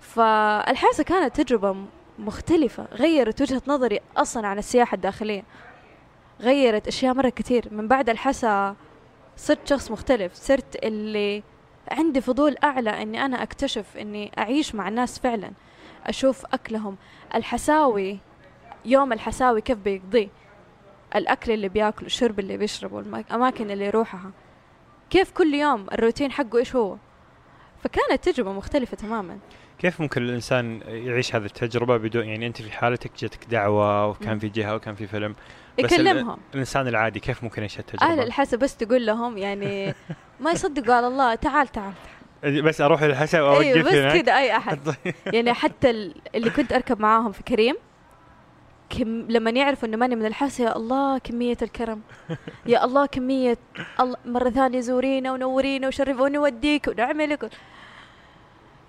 فالحاسه كانت تجربة مختلفة. غيرت وجهة نظري أصلا عن السياحة الداخلية. غيرت أشياء مرة كثير من بعد الحسا صرت شخص مختلف. صرت اللي عندي فضول أعلى إني أنا أكتشف إني أعيش مع الناس فعلا. أشوف أكلهم. الحساوي يوم الحساوي كيف بيقضيه الأكل اللي بياكله الشرب اللي بيشربه الأماكن اللي يروحها. كيف كل يوم الروتين حقه إيش هو؟ فكانت تجربة مختلفة تماما. كيف ممكن الإنسان يعيش هذه التجربة بدون يعني أنت في حالتك جاتك دعوة وكان مم. في جهة وكان في فيلم بس يكلمهم. الإنسان العادي كيف ممكن يعيش أهل التجربة؟ الحسا بس تقول لهم يعني ما يصدقوا على الله تعال تعال. بس أروح للحسا واوقف أيوه بس كذا أي أحد. يعني حتى ال- اللي كنت أركب معاهم في كريم كم لما يعرفوا إنه ماني من الحاسه يا الله كمية الكرم. يا الله كمية الله مرة ثانية زورينا ونورينا وشرفونا ونوديك ونعملك.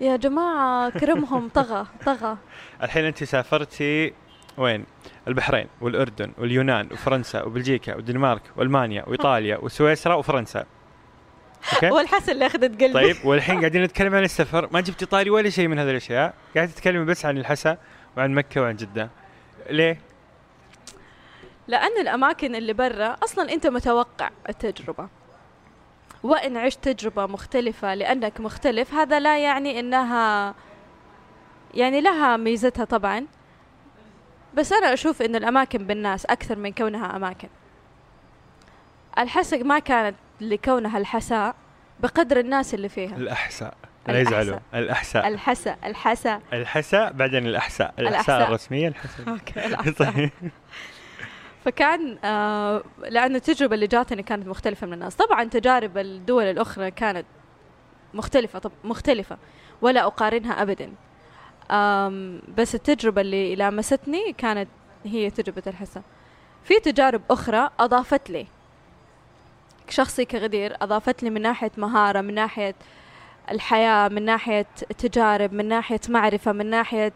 يا جماعة كرمهم. طغى طغى. الحين انت سافرتي وين؟ البحرين والأردن واليونان وفرنسا وبلجيكا والدنمارك وألمانيا وإيطاليا وسويسرا وفرنسا. أوكي؟ والحسن اللي أخذت قلبي طيب والحين قاعدين نتكلم عن السفر. ما جبتي طاري ولا شيء من هذه الأشياء. قاعد تتكلمي بس عن الحسا وعن مكة وعن جدة. ليه؟ لأن الأماكن اللي برا أصلا أنت متوقع التجربة. وإن عشت تجربة مختلفة لأنك مختلف هذا لا يعني إنها يعني لها ميزتها طبعا. بس أنا أشوف إن الأماكن بالناس أكثر من كونها أماكن. الحسا ما كانت لكونها الحساء بقدر الناس اللي فيها. الأحساء. لا الأحساء. يزعلوا الأحساء. الحسا الحسا الحساء بعدين الأحساء الأحساء. الرسمية الحساء. أوكي الأحساء. طيب. فكان آه لأن التجربة اللي جاتني كانت مختلفة من الناس. طبعا تجارب الدول الأخرى كانت مختلفة طب مختلفة ولا أقارنها أبدا. بس التجربة اللي لامستني كانت هي تجربة الحسا في تجارب أخرى أضافت لي. شخصي كغدير أضافت لي من ناحية مهارة من ناحية الحياة من ناحية تجارب من ناحية معرفة من ناحية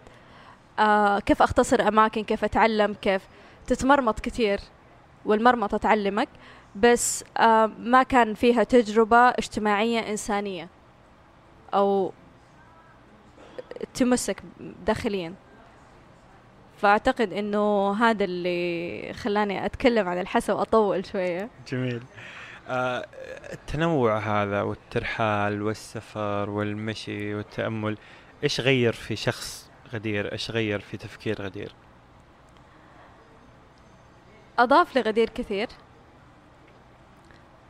آه كيف أختصر أماكن كيف أتعلم كيف تتمرمط كثير والمرمطة تعلمك بس آه ما كان فيها تجربة اجتماعية إنسانية أو تمسك داخليا. فأعتقد إنه هذا اللي خلاني أتكلم عن الحسا وأطول شوية. جميل. آه التنوع هذا والترحال والسفر والمشي والتأمل إيش غير في شخص غدير؟ إيش غير في تفكير غدير؟ أضاف لغدير كثير.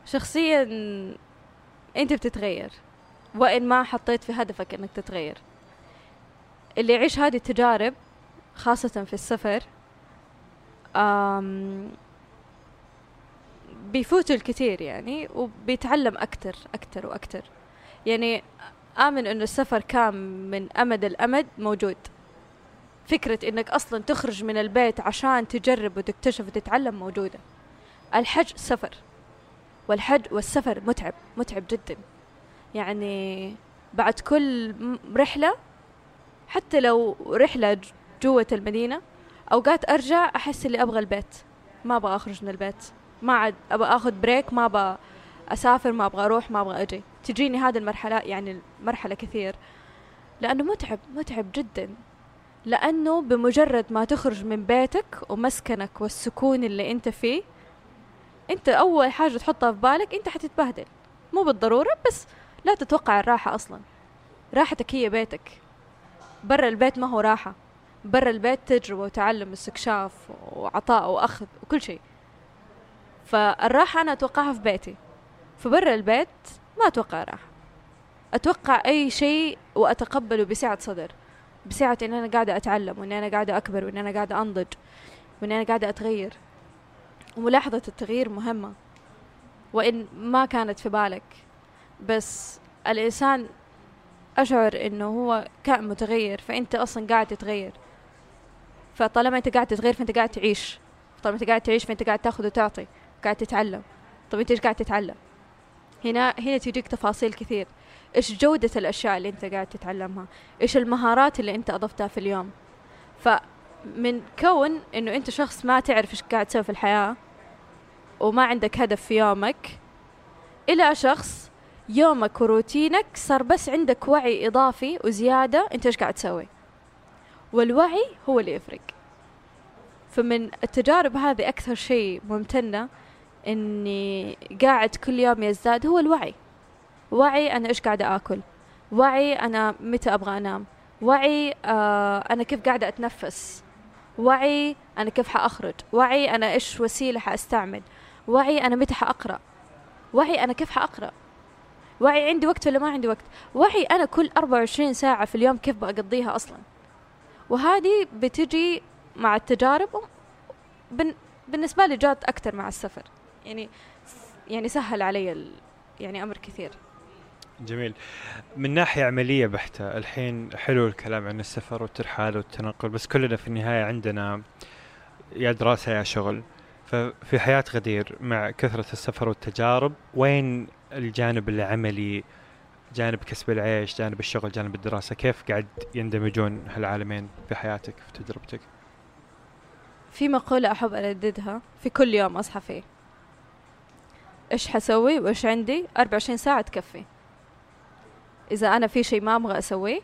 شخصيا أنت بتتغير وإن ما حطيت في هدفك إنك تتغير. اللي يعيش هذه التجارب خاصة في السفر آم بيفوت الكثير يعني وبيتعلم أكتر أكتر وأكتر يعني آمن إنه السفر كان من أمد الأمد موجود. فكرة إنك أصلا تخرج من البيت عشان تجرب وتكتشف وتتعلم موجودة. الحج سفر والحج والسفر متعب متعب جدا. يعني بعد كل رحلة حتى لو رحلة جوة المدينة أوقات أرجع أحس اللي أبغى البيت. ما أبغى أخرج من البيت. ما عاد أبغى أخذ بريك ما أبغى أسافر ما أبغى أروح ما أبغى أجي. تجيني هذه المرحلة يعني المرحلة كثير. لأنه متعب متعب جدا. لأنه بمجرد ما تخرج من بيتك ومسكنك والسكون اللي أنت فيه أنت أول حاجة تحطها في بالك أنت حتتبهدل. مو بالضرورة بس لا تتوقع الراحة أصلا. راحتك هي بيتك. برا البيت ما هو راحة. برا البيت تجربة وتعلم واستكشاف وعطاء وأخذ وكل شيء. فالراحة أنا أتوقعها في بيتي. فبرا البيت ما أتوقع راحة. أتوقع أي شيء وأتقبله بسعة صدر. بسعة إن أنا قاعدة أتعلم وإن أنا قاعدة أكبر وإن أنا قاعدة أنضج وإن أنا قاعدة أتغير. وملاحظة التغيير مهمة. وإن ما كانت في بالك. بس الإنسان أشعر إنه هو كائن متغير فأنت أصلا قاعد تتغير. فطالما أنت قاعد تتغير فأنت قاعد تعيش. طالما أنت قاعد تعيش فأنت قاعد تأخذ وتعطي. قاعد تتعلم. طب أنت إيش قاعد تتعلم؟ هنا هنا تجيك تفاصيل كثير. إيش جودة الأشياء اللي أنت قاعد تتعلمها؟ إيش المهارات اللي أنت أضفتها في اليوم؟ فمن كون إنه أنت شخص ما تعرف إيش قاعد تسوي في الحياة وما عندك هدف في يومك إلى شخص يومك وروتينك صار بس عندك وعي إضافي وزيادة أنت إيش قاعد تسوي؟ والوعي هو اللي يفرق. فمن التجارب هذه أكثر شيء ممتنة إني قاعد كل يوم يزداد هو الوعي. وعي أنا إيش قاعدة آكل. وعي أنا متى أبغى أنام. وعي آه أنا كيف قاعدة أتنفس. وعي أنا كيف حأخرج. وعي أنا إيش وسيلة حأستعمل. وعي أنا متى حأقرأ. وعي أنا كيف حأقرأ. وعي عندي وقت ولا ما عندي وقت. وعي أنا كل 24 ساعة في اليوم كيف بقضيها أصلا. وهذه بتجي مع التجارب بالنسبة لي جات أكثر مع السفر. يعني يعني سهل علي يعني أمر كثير. جميل. من ناحية عملية بحتة الحين حلو الكلام عن السفر والترحال والتنقل بس كلنا في النهاية عندنا يا دراسة يا شغل. ففي حياة غدير مع كثرة السفر والتجارب وين الجانب العملي؟ جانب كسب العيش جانب الشغل جانب الدراسة كيف قاعد يندمجون هالعالمين في حياتك في تجربتك؟ في مقولة أحب أرددها في كل يوم أصحى فيه. إيش حسوي؟ وإيش عندي؟ 24 ساعة تكفي. إذا أنا في شيء ما أبغى أسويه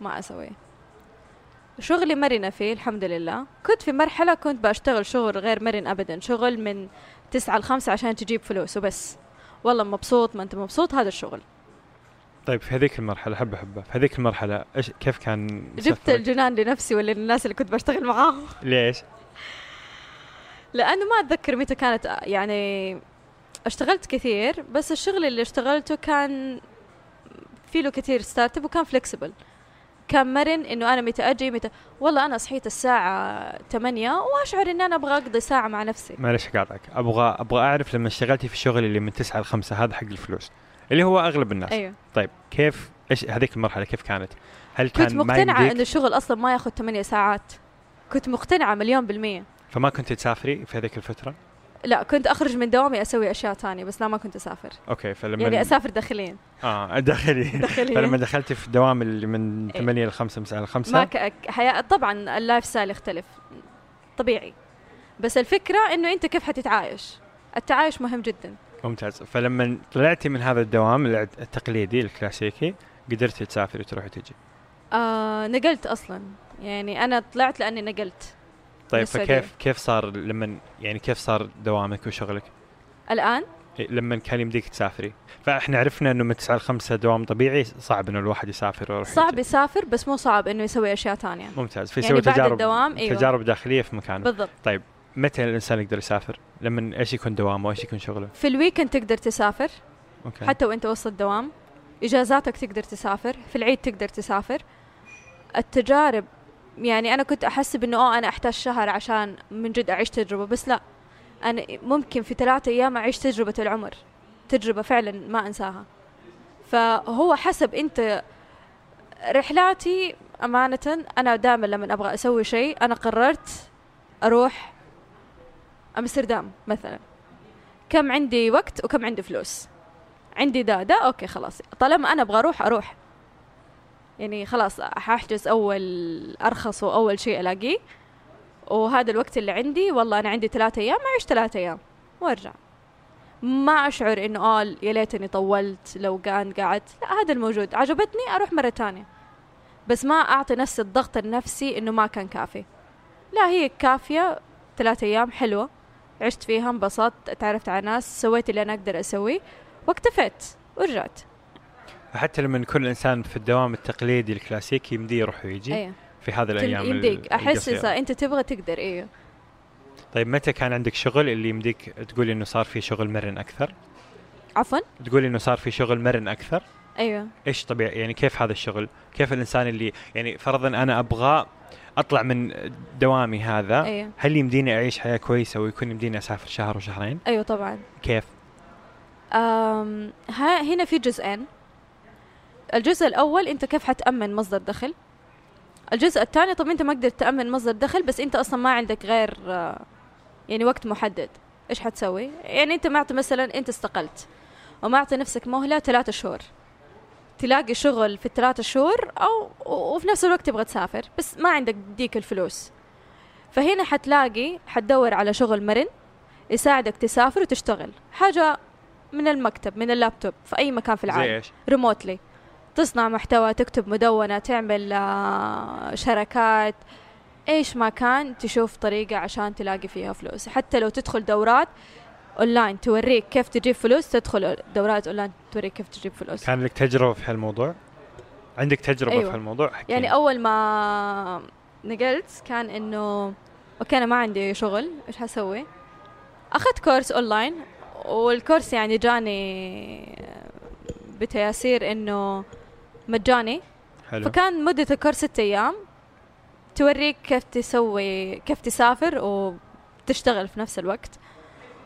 ما أسويه. شغلي مرنة فيه الحمد لله. كنت في مرحلة كنت بشتغل شغل غير مرن أبدا. شغل من تسعة لخمسة عشان تجيب فلوس وبس. والله مبسوط ما أنت مبسوط؟ هذا الشغل. طيب في هذيك المرحلة حبة حبة في هذيك المرحلة إيش كيف كان جبت؟ الجنان لنفسي ولا للناس اللي كنت بشتغل معاهم؟ ليش؟ لأنه ما أتذكر متى كانت يعني اشتغلت كثير بس الشغل اللي اشتغلته كان في له كثير startup وكان flexible كان مرن إنه أنا متى أجي متى والله أنا صحيت الساعة 8 وأشعر ان أنا أبغى أقضي ساعة مع نفسي. معلش أقاطعك. أبغى أبغى أعرف لما اشتغلتي في الشغل اللي من 9 ل 5 هذا حق الفلوس اللي هو أغلب الناس. أيوه. طيب كيف إيش هذيك المرحلة كيف كانت؟ هل كان كنت يمديك انه الشغل أصلا ما ياخذ 8 ساعات. كنت مقتنعة مليون بالمية. فما كنت تسافري في هذيك الفترة؟ لا كنت أخرج من دوامي أسوي أشياء تانية بس لا ما كنت أسافر. okay فلما يعني أسافر داخليا. آه داخلي داخليا. فلما دخلتي في الدوام اللي من إيه. 8 ل 5 مساء ل 5 ما ك... حياة طبعا ال lifestyle يختلف. طبيعي. بس الفكرة إنه أنت كيف حتتعايش؟ التعايش مهم جدا. ممتاز. فلما طلعتي من هذا الدوام التقليدي الكلاسيكي قدرتي تسافري وتروحي تجي آه نقلت أصلا. يعني أنا طلعت لأني نقلت. طيب. فكيف كيف صار لما يعني كيف صار دوامك وشغلك؟ الآن؟ إيه، لما كان يمديك تسافري. فإحنا عرفنا إنه من 9 ل 5 دوام طبيعي صعب إنه الواحد يسافر ويروح صعب يجي. يسافر بس مو صعب إنه يسوي أشياء تانية ممتاز. فيسوي يعني بعد تجارب الدوام أيوه. تجارب داخلية في مكانه. بالضبط. متى الإنسان يقدر يسافر؟ لما إيش يكون دوامه؟ وايش يكون شغله؟ في ال weekend تقدر تسافر okay. حتى وإنت وسط الدوام إجازاتك تقدر تسافر في العيد تقدر تسافر. التجارب يعني أنا كنت احسب انه آه أنا أحتاج شهر عشان من جد أعيش تجربة بس لا. أنا ممكن في ثلاثة أيام أعيش تجربة العمر تجربة فعلا ما أنساها. فهو حسب أنت رحلاتي أمانة أنا دائما لما أبغى أسوي شيء أنا قررت أروح أمستردام مثلا. كم عندي وقت وكم عندي فلوس؟ عندي دا دا أوكي خلاص. طالما أنا أبغى أروح أروح. يعني خلاص حاحجز أول أرخص وأول شيء ألاقيه. وهذا الوقت اللي عندي والله أنا عندي ثلاثة أيام أعيش ثلاثة أيام وأرجع. ما أشعر إنه آه يا ليتني طولت لو كان قعدت. لا هذا الموجود. عجبتني أروح مرة تانية بس ما أعطي نفسي الضغط النفسي إنه ما كان كافي. لا هي كافية ثلاثة أيام حلوة. عشت فيها انبسطت تعرفت على ناس سويت اللي أنا أقدر أسويه واكتفيت ورجعت. حتى لما يكون الانسان في الدوام التقليدي الكلاسيكي يمديه يروح ويجي أيوه في هذه الأيام ال- يمديك أحس. إذا أنت تبغى تقدر أيوه طيب متى كان عندك شغل اللي يمديك تقولي إنه صار في شغل مرن أكثر؟ عفوا تقولي إنه صار في شغل مرن أكثر؟ أيوه إيش طبيعي يعني كيف هذا الشغل؟ كيف الإنسان اللي يعني فرضا أنا أبغى أطلع من دوامي هذا أيوه هل يمديني أعيش حياة كويسة ويكون يمديني أسافر شهر وشهرين؟ أيوه طبعا كيف؟ هنا في جزئين الجزء الأول أنت كيف حتأمن مصدر دخل؟ الجزء الثاني طب أنت ما قدرت تأمن مصدر دخل بس أنت أصلا ما عندك غير آه، يعني وقت محدد. إيش حتسوي؟ يعني أنت معطي مثلا أنت استقلت ومعطي نفسك مهلة ثلاثة شهور. تلاقي شغل في الثلاثة شهور أو وفي نفس الوقت تبغى تسافر بس ما عندك ديك الفلوس. فهنا حتلاقي حتدور على شغل مرن يساعدك تسافر وتشتغل. حاجة من المكتب من اللابتوب في أي مكان في زي العالم؟ remotely. تصنع محتوى تكتب مدونة تعمل آه، شركات إيش ما كان تشوف طريقة عشان تلاقي فيها فلوس حتى لو تدخل دورات أونلاين توريك كيف تجيب فلوس تدخل دورات أونلاين توريك كيف تجيب فلوس كان لك تجربة في هالموضوع؟ عندك تجربة أيوة. في هالموضوع؟ حكينا. يعني أول ما نقلت كان إنه okay أنا ما عندي شغل إيش حسوي أخذت course online وال course يعني جاني بتياسير إنه مجاني. حلو. فكان مدة ال course ستة أيام توريك كيف تسوي كيف تسافر وتشتغل في نفس الوقت.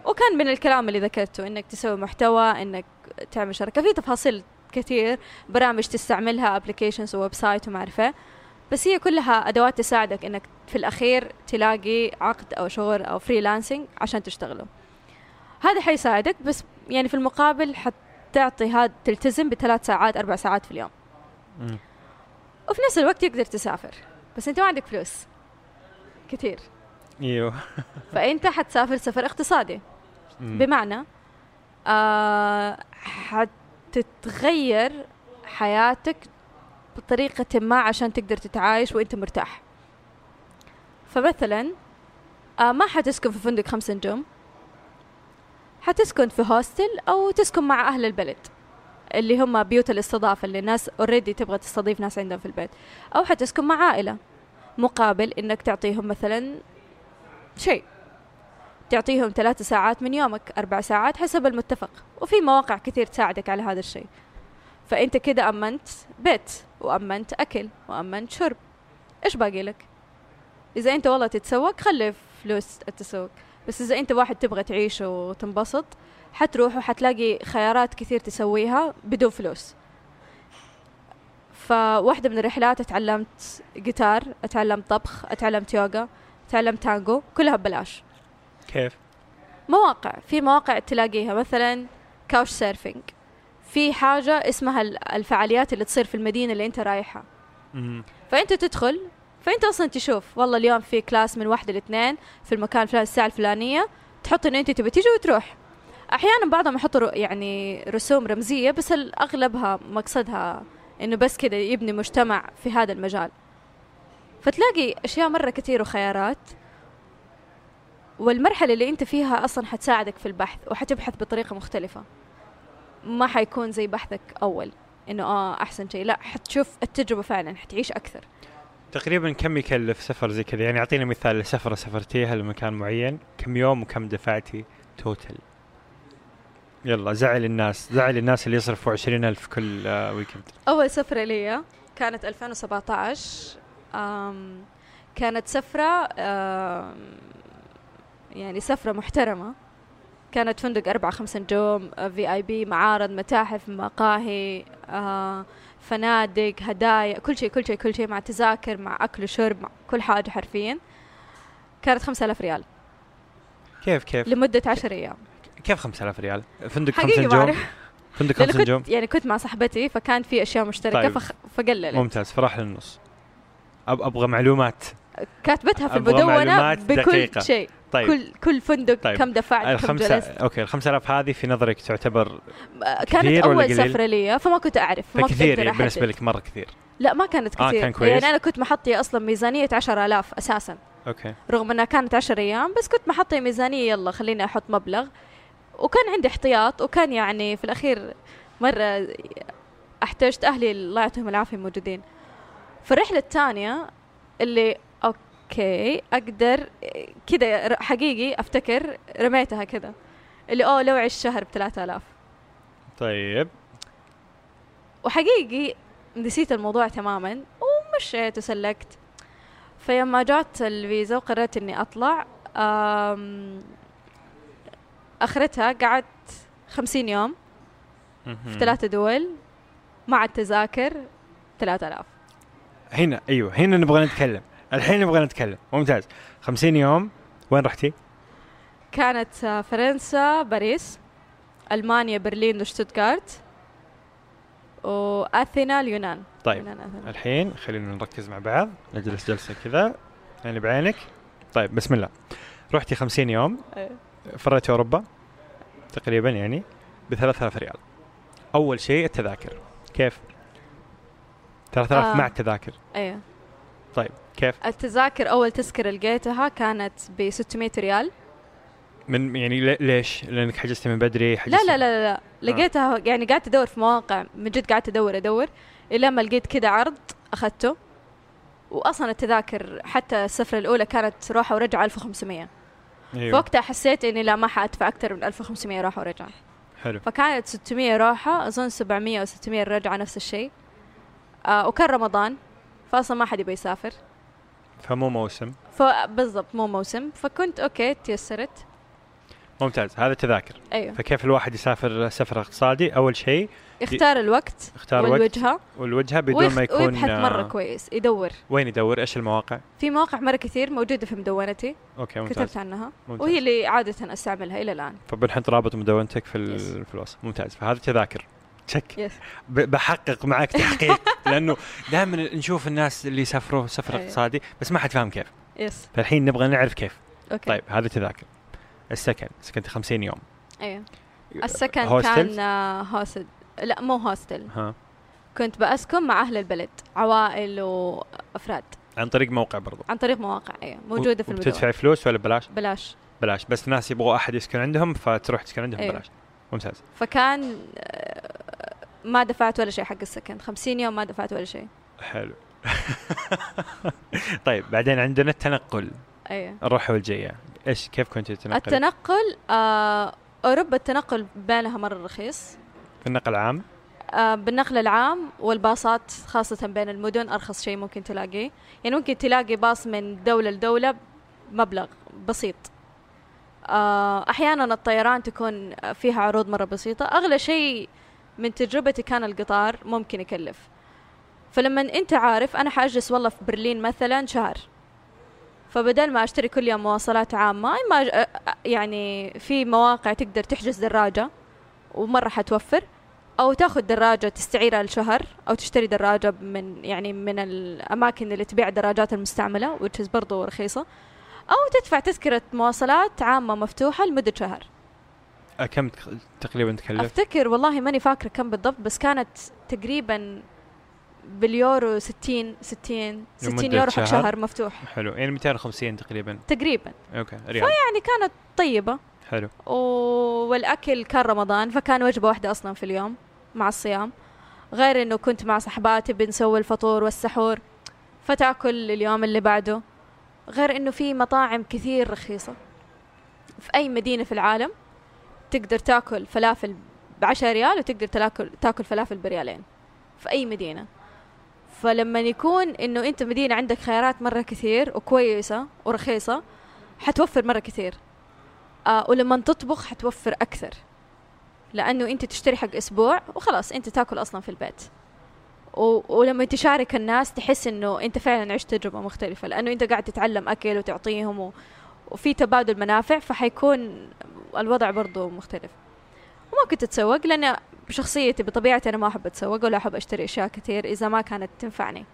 وكان من الكلام اللي ذكرته إنك تسوي محتوى إنك تعمل شركة. في تفاصيل كثير برامج تستعملها applications و website وما أعرف إيه. بس هي كلها أدوات تساعدك إنك في الأخير تلاقي عقد أو شغل أو freelancing عشان تشتغله. هذا حيساعدك بس يعني في المقابل حتعطي هذا تلتزم بثلاث ساعات أربع ساعات في اليوم. وفي نفس الوقت تقدر تسافر. بس أنت ما عندك فلوس. كثير. إيوه. فأنت حتسافر سفر اقتصادي. بمعنى آه حتتغير حياتك بطريقة ما عشان تقدر تتعايش وأنت مرتاح. فمثلا آه ما حتسكن في فندق خمس نجوم. حتسكن في hostel أو تسكن مع أهل البلد. اللي هم بيوت الاستضافة اللي الناس already تبغى تستضيف ناس عندهم في البيت. أو حتسكن مع عائلة مقابل إنك تعطيهم مثلا شيء. تعطيهم ثلاثة ساعات من يومك أربع ساعات حسب المتفق. وفي مواقع كثير تساعدك على هذا الشيء. فأنت كده أمنت بيت وأمنت أكل وأمنت شرب. إيش باقي لك؟ إذا أنت والله تتسوق خلي فلوس التسوق بس إذا أنت واحد تبغى تعيش وتنبسط حتروح وحتلاقي خيارات كثير تسويها بدون فلوس. فواحدة من الرحلات اتعلمت جيتار اتعلمت طبخ اتعلمت يوغا اتعلمت تانجو كلها ببلاش. كيف؟ مواقع في مواقع تلاقيها مثلا couch surfing. في حاجة اسمها ال- الفعاليات اللي تصير في المدينة اللي انت رايحها. فأنت تدخل فأنت أصلا تشوف والله اليوم في class من واحدة لإثنين في المكان الفلاني الساعة الفلانية تحط انه أنت تبي تيجي وتروح. أحيانا بعضهم يحطوا يعني رسوم رمزية بس أغلبها مقصدها إنه بس كده يبني مجتمع في هذا المجال. فتلاقي أشياء مرة كثير وخيارات والمرحلة اللي أنت فيها أصلا حتساعدك في البحث وحتبحث بطريقة مختلفة. ما حيكون زي بحثك أول إنه آه أحسن شيء. لا حتشوف التجربة فعلا حتعيش أكثر. تقريبا كم يكلف سفر زي كذا؟ يعني اعطينا مثال لسفره سافرتيها لمكان معين كم يوم وكم دفعتي توتل يلا زعل الناس. زعل الناس اللي يصرفوا عشرين ألف كل آه، ويكند أول سفرة لي كانت 2017 أم كانت سفرة أم يعني سفرة محترمة. كانت فندق أربعة خمسة نجوم في اي بي معارض متاحف مقاهي آه، فنادق هدايا كل شيء كل شيء كل شيء مع تذاكر مع أكل وشرب مع كل حاجة حرفيا. كانت خمسة آلاف ريال. كيف كيف؟ لمدة عشر أيام. كيف 5000 ريال؟ فندق خمس نجوم. فندق خمس نجوم. يعني كنت مع صاحبتي فكان في أشياء مشتركة طيب. فخ... فقللت. ممتاز. فراح للنص. أب أبغى معلومات. كاتبتها في معلومات بكل دقيقة. شيء. طيب. كل كل فندق طيب. كم دفعت كم الخمسة جلست. okay ال 5000 هذه في نظرك تعتبر آه، كثير كانت ولا أول؟ سفرة لي فما كنت أعرف ما كثير يعني بالنسبة. لك مرة كثير. لا ما كانت آه، كثير. كان كويس. يعني أنا كنت محطيه أصلا ميزانية 10000 أساسا. okay. رغم إنها كانت 10 أيام بس كنت محطيه ميزانية يلا خليني أحط مبلغ. وكان عندي احتياط وكان يعني في الأخير مرة أحتجت أهلي الله يعطيهم العافية موجودين. في الرحلة الثانية اللي أوكي أقدر كذا حقيقي أفتكر رميتها كذا اللي أوه لو عشت شهر ب 3000 طيب. وحقيقي نسيت الموضوع تماما ومشيت وسلكت. فيما جات الفيزا وقررت إني أطلع آخرتها قعدت خمسين يوم في ثلاثة دول مع التذاكر ثلاثة آلاف. هنا أيوه هنا نبغى نتكلم. الحين نبغى نتكلم. ممتاز. 50 يوم وين رحتي؟ كانت آه، فرنسا باريس ألمانيا برلين وشتوتغارت وأثينا اليونان. طيب. يونان أثينا. الحين خلينا نركز مع بعض. نجلس جلسة كذا. يعني بعينك. طيب بسم الله. رحتي 50 يوم. إيه. فريتي اوروبا تقريبا يعني ب 3000 ريال. أول شيء التذاكر. كيف؟ 3000 آه. مع التذاكر. أيوه. طيب كيف؟ التذاكر أول تذكره لقيتها كانت ب 600 ريال. من يعني لي- ليش؟ لأنك حجزتي من بدري لا حجزتي لا لا لا. لقيتها يعني قعدت أدور في مواقع من جد قعدت أدور أدور إلى ما لقيت كذا عرض أخذته. واصلا التذاكر حتى السفرة الأولى كانت روحه ورجعة 1500 إيوه. فوقتها حسيت إني لا ما حأدفع أكثر من 1500 روحه ورجعة. حلو. فكانت 600 روحه أظن 700 أو 600 الرجعه نفس الشيء. آه وكان رمضان فاصلا ما حد يبي يسافر. فمو موسم. فبالضبط مو موسم. فكنت أوكي تيسرت. ممتاز هذا تذاكر. أيوه. فكيف الواحد يسافر سفر اقتصادي؟ أول شيء اختار الوقت اختار وقت والوجهة. والوجهة بدون ما ويخ- يكون ويبحث مرة آه، كويس يدور. وين يدور؟ إيش المواقع؟ في مواقع مرة كثير موجودة في مدونتي. okay ممتاز. كتبت عنها. ممتاز. وهي اللي عادة أستعملها إلى الآن. فبنحط رابط مدونتك في ال-. في الوصف. ممتاز. فهذا تذاكر. check بحقق معك تحقيق. لأنه دائما نشوف الناس اللي يسافروا سفر أيوة. اقتصادي بس ما حد فاهم كيف. yes فالحين نبغى نعرف كيف. okay. طيب هذا تذاكر. السكن. سكنت 50 يوم. أيوه السكن؟ كان آه، هوستل لا مو هوستل. ها. كنت بأسكن مع أهل البلد عوائل وأفراد. عن طريق موقع برضو. عن طريق مواقع أيوة موجودة في المدن تدفع فلوس ولا ببلاش؟ بلاش بلاش بس ناس يبغوا أحد يسكن عندهم فتروح تسكن عندهم أيوة. ببلاش. ممتاز. فكان آه، ما دفعت ولا شيء حق السكن. 50 يوم ما دفعت ولا شيء. حلو. طيب بعدين عندنا التنقل. أيوة الروحه والجية. إيش كيف كنت تتنقل؟ التنقل آه أوروبا التنقل بينها مرة رخيص. في النقل العام؟ آه بالنقل العام والباصات خاصة بين المدن أرخص شيء ممكن تلاقيه. يعني ممكن تلاقي باص من دولة لدولة بمبلغ بسيط. آه أحيانا الطيران تكون فيها عروض مرة بسيطة. أغلى شيء من تجربتي كان القطار ممكن يكلف. فلما أنت عارف أنا حأجلس والله في برلين مثلا شهر. فبدل ما أشتري كل يوم مواصلات عامة ما يعني في مواقع تقدر تحجز دراجة. ومرة حتوفر. أو تاخذ دراجة تستعيرها لشهر أو تشتري دراجة من يعني من الأماكن اللي تبيع الدراجات المستعملة which is برضو رخيصة. أو تدفع تذكرة مواصلات عامة مفتوحة لمدة شهر. أه، كم تق- تقريبا تكلف؟ أفتكر والله ماني فاكرة كم بالضبط بس كانت تقريبا باليورو 60 60 60 لمدة يورو حق شهر؟ مفتوح. حلو يعني 250 تقريبا. تقريبا. okay ريال. يعني كانت طيبة. حلو. و- والأكل كان رمضان فكان وجبة واحدة أصلا في اليوم مع الصيام. غير إنه كنت مع صحباتي بنسوي الفطور والسحور فتأكل اليوم اللي بعده. غير إنه في مطاعم كثير رخيصة. في أي مدينة في العالم تقدر تأكل فلافل بعشرة ريال وتقدر تاكل تأكل فلافل بريالين. في أي مدينة. فلما يكون إنه أنت مدينة عندك خيارات مرة كثير وكويسة ورخيصة حتوفر مرة كثير. آه ولما تطبخ حتوفر أكثر لأنه أنت تشتري حق أسبوع وخلاص أنت تاكل أصلا في البيت و... ولما تشارك الناس تحس إنه أنت فعلا عشت تجربة مختلفة لأنه أنت قاعد تتعلم أكل وتعطيهم و... وفي تبادل منافع فحيكون الوضع برضو مختلف وما كنت أتسوق لأن بشخصيتي بطبيعتي أنا ما أحب أتسوق ولا أحب أشتري أشياء كثير إذا ما كانت تنفعني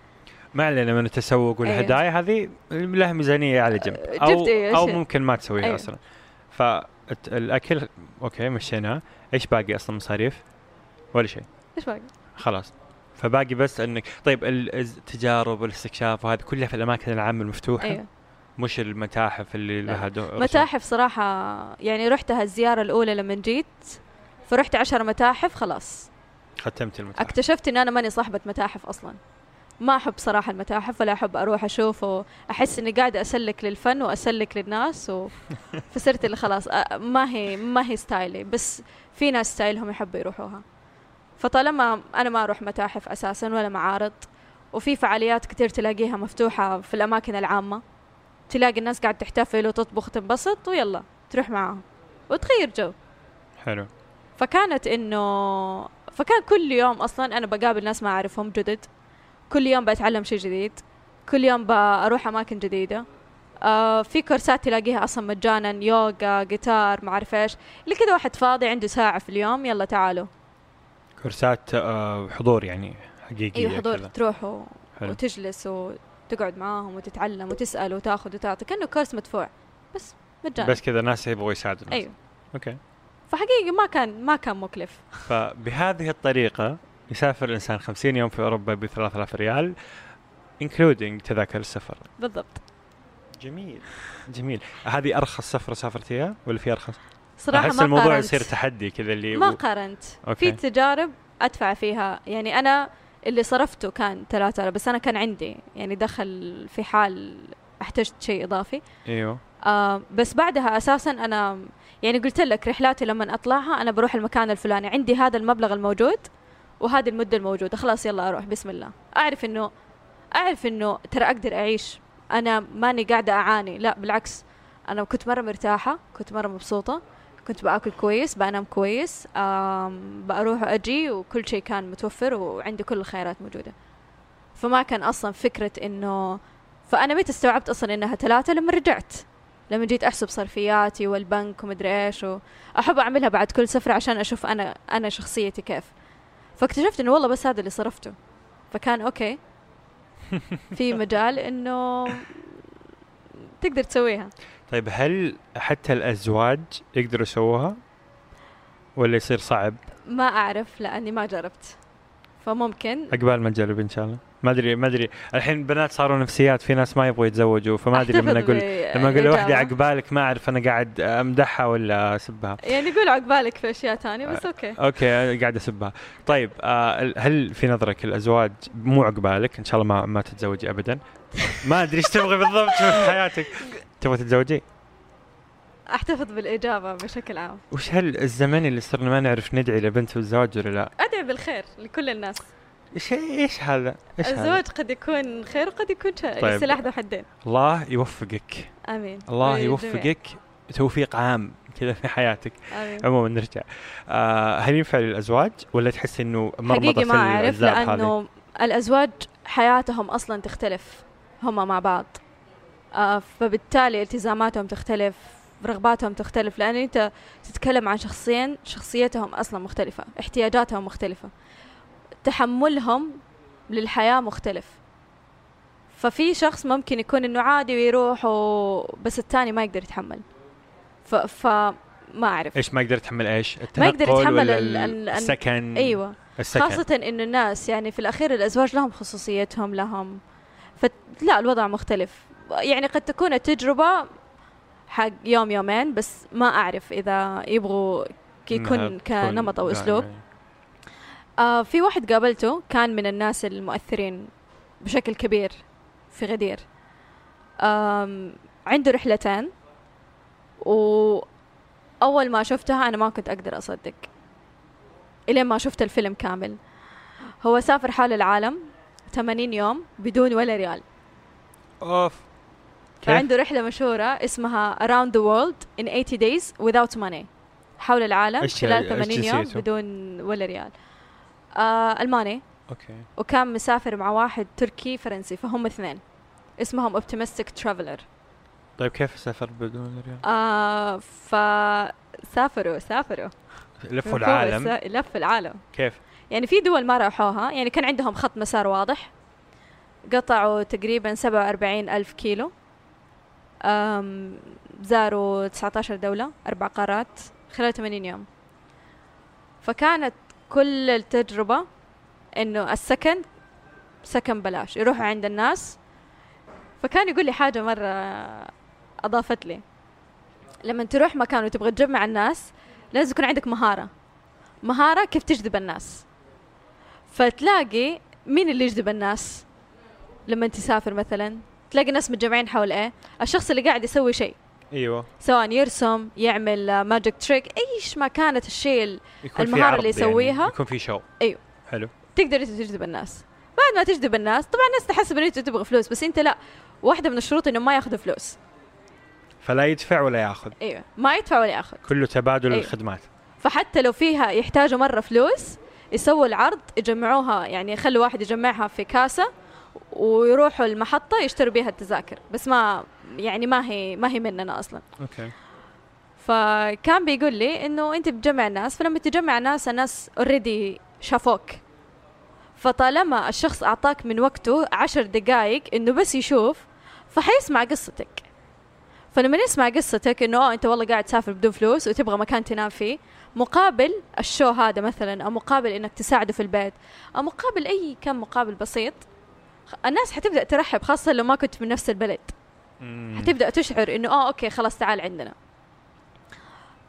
ما علينا من التسوق. والهدايا هذه لها ميزانية على جنب أو أو. ممكن ما تسويها أيوة. أصلا فالأكل أوكي مشيناها إيش باقي أصلا مصاريف؟ ولا شيء. إيش باقي؟ خلاص. فباقي بس إنك طيب ال- التجارب والاستكشاف وهذه كلها في الأماكن العامة المفتوحة. أيوه مش المتاحف اللي لا. لها دو... متاحف صراحة يعني رحتها الزيارة الأولى لما جيت. فرحت عشر متاحف خلاص. ختمت المتاحف. اكتشفت إن أنا ماني صاحبة متاحف أصلا. ما أحب صراحة المتاحف ولا أحب أروح أشوف وأحس إني قاعدة أسلك للفن وأسلك للناس و... فصرت اللي خلاص ما هي ما هي style ي بس في ناس style هم يحبوا يروحوها. فطالما أنا ما أروح متاحف أساسا ولا معارض وفي فعاليات كتير تلاقيها مفتوحة في الأماكن العامة تلاقي الناس قاعد تحتفل وتطبخ وتنبسط ويلا تروح معاهم وتغير جو. حلو. فكانت إنه فكان كل يوم أصلا أنا بقابل ناس ما أعرفهم جدد. كل يوم بتعلم شيء جديد كل يوم بروح أماكن جديدة. آه في كورسات تلاقيها أصلا مجانا يوغا جيتار ما أعرف إيش. اللي كذا واحد فاضي عنده ساعة في اليوم يلا تعالوا. course ات آه، حضور يعني حقيقية أيوه حضور كذا. تروح و... وتجلس وتقعد معاهم وتتعلم وتسأل وتأخذ وتعطي كأنه course مدفوع بس مجانا. بس كذا ناس يبغوا يساعدوا. أيوه. okay. فحقيقي ما كان ما كان مكلف. فبهذه الطريقة يسافر الإنسان 50 يوم في أوروبا ب 3000 ريال including تذاكر السفر. بالضبط. جميل. جميل. هذه أرخص سفرة سافرتيها ولا في أرخص؟ صراحة أحس ما الموضوع قارنت. يصير تحدي كذا اللي ما قارنت. أوكي. في تجارب أدفع فيها. يعني أنا اللي صرفته كان 3000 بس أنا كان عندي يعني دخل في حال احتجت شيء إضافي. إيوه. آه بس بعدها أساسا أنا يعني قلت لك رحلاتي لما أطلعها أنا بروح المكان الفلاني. عندي هذا المبلغ الموجود. وهذه المدة الموجودة. خلاص يلا أروح. بسم الله. أعرف إنه أعرف إنه ترى أقدر أعيش. أنا ماني قاعدة أعاني. لا بالعكس. أنا كنت مرة مرتاحة كنت مرة مبسوطة كنت بآكل كويس بنام كويس بروح وأجي وكل شيء كان متوفر وعندي كل الخيارات موجودة. فما كان أصلا فكرة إنه فأنا متى استوعبت أصلا إنها ثلاثة؟ لما رجعت. لما جيت أحسب صرفياتي والبنك ومدري إيش أحب أعملها بعد كل سفرة عشان أشوف أنا أنا شخصيتي كيف. فاكتشفت إنه والله بس هذا اللي صرفته. فكان أوكي. في مجال إنه تقدر تسويها. طيب هل حتى الأزواج يقدروا يسووها؟ ولا يصير صعب؟ ما أعرف لأني ما جربت. فممكن. عقبال ما تجرب إن شاء الله. ما أدري ما أدري. الحين بنات صاروا نفسيات في ناس ما يبغوا يتزوجوا فما أدري لما أقول لما أقول إجابة. عقبالك ما أعرف أنا قاعد أمدحها ولا أسبها. يعني قول عقبالك في أشياء ثانية بس okay. okay قاعد أسبها. طيب آه هل في نظرك الأزواج مو عقبالك؟ إن شاء الله ما ما تتزوجي ابدا. ما أدري إيش تبغي بالضبط في حياتك. تبغى تتزوجي؟ أحتفظ بالإجابة بشكل عام. وش هل الزمن اللي صرنا ما نعرف ندعي لبنت بالزواج ولا لا؟ أدعي بالخير لكل الناس. إيش إيش هذا؟ إيش هذا؟ الزواج قد يكون خير وقد يكون شر. طيب. سلاح ذو حدين. الله يوفقك. آمين. الله للجميع. يوفقك. توفيق عام كذا في حياتك. آمين. عموما نرجع. آه هل ينفع للأزواج ولا تحس إنه مرمطة حقيقي في ما أعرف هذه؟ لأنه الأزواج حياتهم أصلا تختلف. هم مع بعض. آه فبالتالي التزاماتهم تختلف رغباتهم تختلف. لأن أنت تتكلم عن شخصين شخصيتهم أصلا مختلفة احتياجاتهم مختلفة. تحملهم للحياة مختلف. ففي شخص ممكن يكون إنه عادي ويروح و... بس الثاني ما يقدر يتحمل. ف... فما أعرف. إيش ما يقدر يتحمل إيش؟ ما يقدر يتحمل ال- ال- ال- السكن؟ أيوه. السكن. خاصة إنه الناس يعني في الأخير الأزواج لهم خصوصيتهم لهم. فلا الوضع مختلف. يعني قد تكون التجربة حق يوم يومين بس ما أعرف إذا يبغوا يكون كنمط أو أسلوب. دائماً. آه في واحد قابلته كان من الناس المؤثرين بشكل كبير في غدير. آم عنده رحلتين وأول ما شفتها أنا ما كنت أقدر أصدق إلين ما شفت الفيلم كامل. هو سافر حول العالم 80 يوم بدون ولا ريال. أوف. كيف؟ فعنده رحلة مشهورة اسمها Around the World in 80 Days Without Money. حول العالم خلال إيش 80 يوم؟ بدون ولا ريال. آه ألماني. okay. وكان مسافر مع واحد تركي فرنسي فهم اثنين. اسمهم optimistic traveler طيب كيف سافر بدون ريال؟ آه فسافروا سافروا. لفوا العالم. لف العالم. كيف؟ يعني في دول ما راحوها. يعني كان عندهم خط مسار واضح. قطعوا تقريبا 47 ألف كيلو. أم زاروا 19 دولة أربع قارات خلال 80 يوم. فكانت كل التجربة إنه السكن سكن بلاش يروحوا عند الناس. فكان يقول لي حاجة مرة أضافت لي. لما تروح مكان وتبغى تجمع الناس لازم يكون عندك مهارة. مهارة كيف تجذب الناس. فتلاقي مين اللي يجذب الناس؟ لما تسافر مثلا تلاقي ناس متجمعين حول إيه؟ الشخص اللي قاعد يسوي شيء. إيوه. سواء يرسم يعمل ماجيك تريك إيش ما كانت الشيء اللي عرض اللي يعني، يسويها. يكون في شو أيوه. حلو. تقدر أنت تجذب الناس. بعد ما تجذب الناس طبعا الناس تحسب ان أنت تبغى فلوس بس أنت لا. واحدة من الشروط إنه ما ياخذوا فلوس. فلا يدفع ولا ياخذ. أيوه. ما يدفع ولا ياخذ. كله تبادل أيوه. الخدمات. فحتى لو فيها يحتاجوا مرة فلوس يسووا العرض يجمعوها يعني يخلوا واحد يجمعها في كاسة. ويروحوا المحطة يشتروا بيها التذاكر بس ما يعني ما هي ما هي مننا أصلا. okay. فكان بيقول لي إنه أنت بتجمع الناس فلما تجمع ناس الناس already شافوك. فطالما الشخص أعطاك من وقته عشر دقايق إنه بس يشوف فحيسمع قصتك. فلما يسمع قصتك إنه آه أنت والله قاعد تسافر بدون فلوس وتبغى مكان تنام فيه مقابل ال show هذا مثلا أو مقابل إنك تساعده في البيت أو مقابل أي كان مقابل بسيط الناس حتبدأ ترحب خاصة لو ما كنت من نفس البلد. مم. حتبدأ تشعر إنه آه okay خلاص تعال عندنا.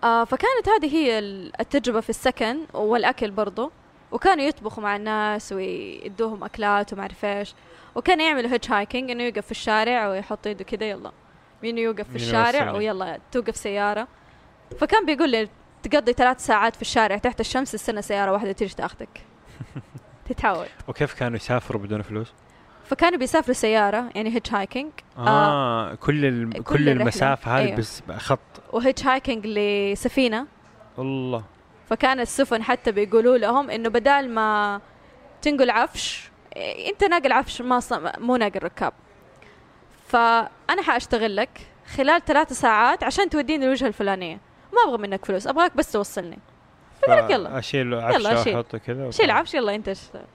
آه فكانت هذه هي ال- التجربة في السكن والأكل برضو. وكانوا يطبخوا مع الناس ويدوهم أكلات وما أعرف إيش. وكان يعمل hitchhiking إنه يوقف في الشارع ويحط يده كذا يلا. مين يوقف في الشارع؟ ويلا توقف سيارة. فكان بيقول لي تقضي ثلاث ساعات في الشارع تحت الشمس استنى سيارة واحدة تيجي تاخذك. تتعود. وكيف كانوا يسافروا بدون فلوس؟ فكانوا بيسافروا سيارة يعني hitchhiking آه, كل ال... كل كل. المسافة هذه أيوه. بس خط و hitchhiking لسفينة. الله. فكان السفن حتى بيقولوا لهم إنه بدال ما تنقل عفش إيه، أنت ناقل عفش ما ص... مو ناقل ركاب. فأنا حأشتغل لك خلال ثلاث ساعات عشان توديني الوجهة الفلانية. ما أبغى منك فلوس أبغاك بس توصلني. يقول لك يلا. أشيل يلا أشيل. وأحطه كذا شيل عفش يلا أنت اشتغل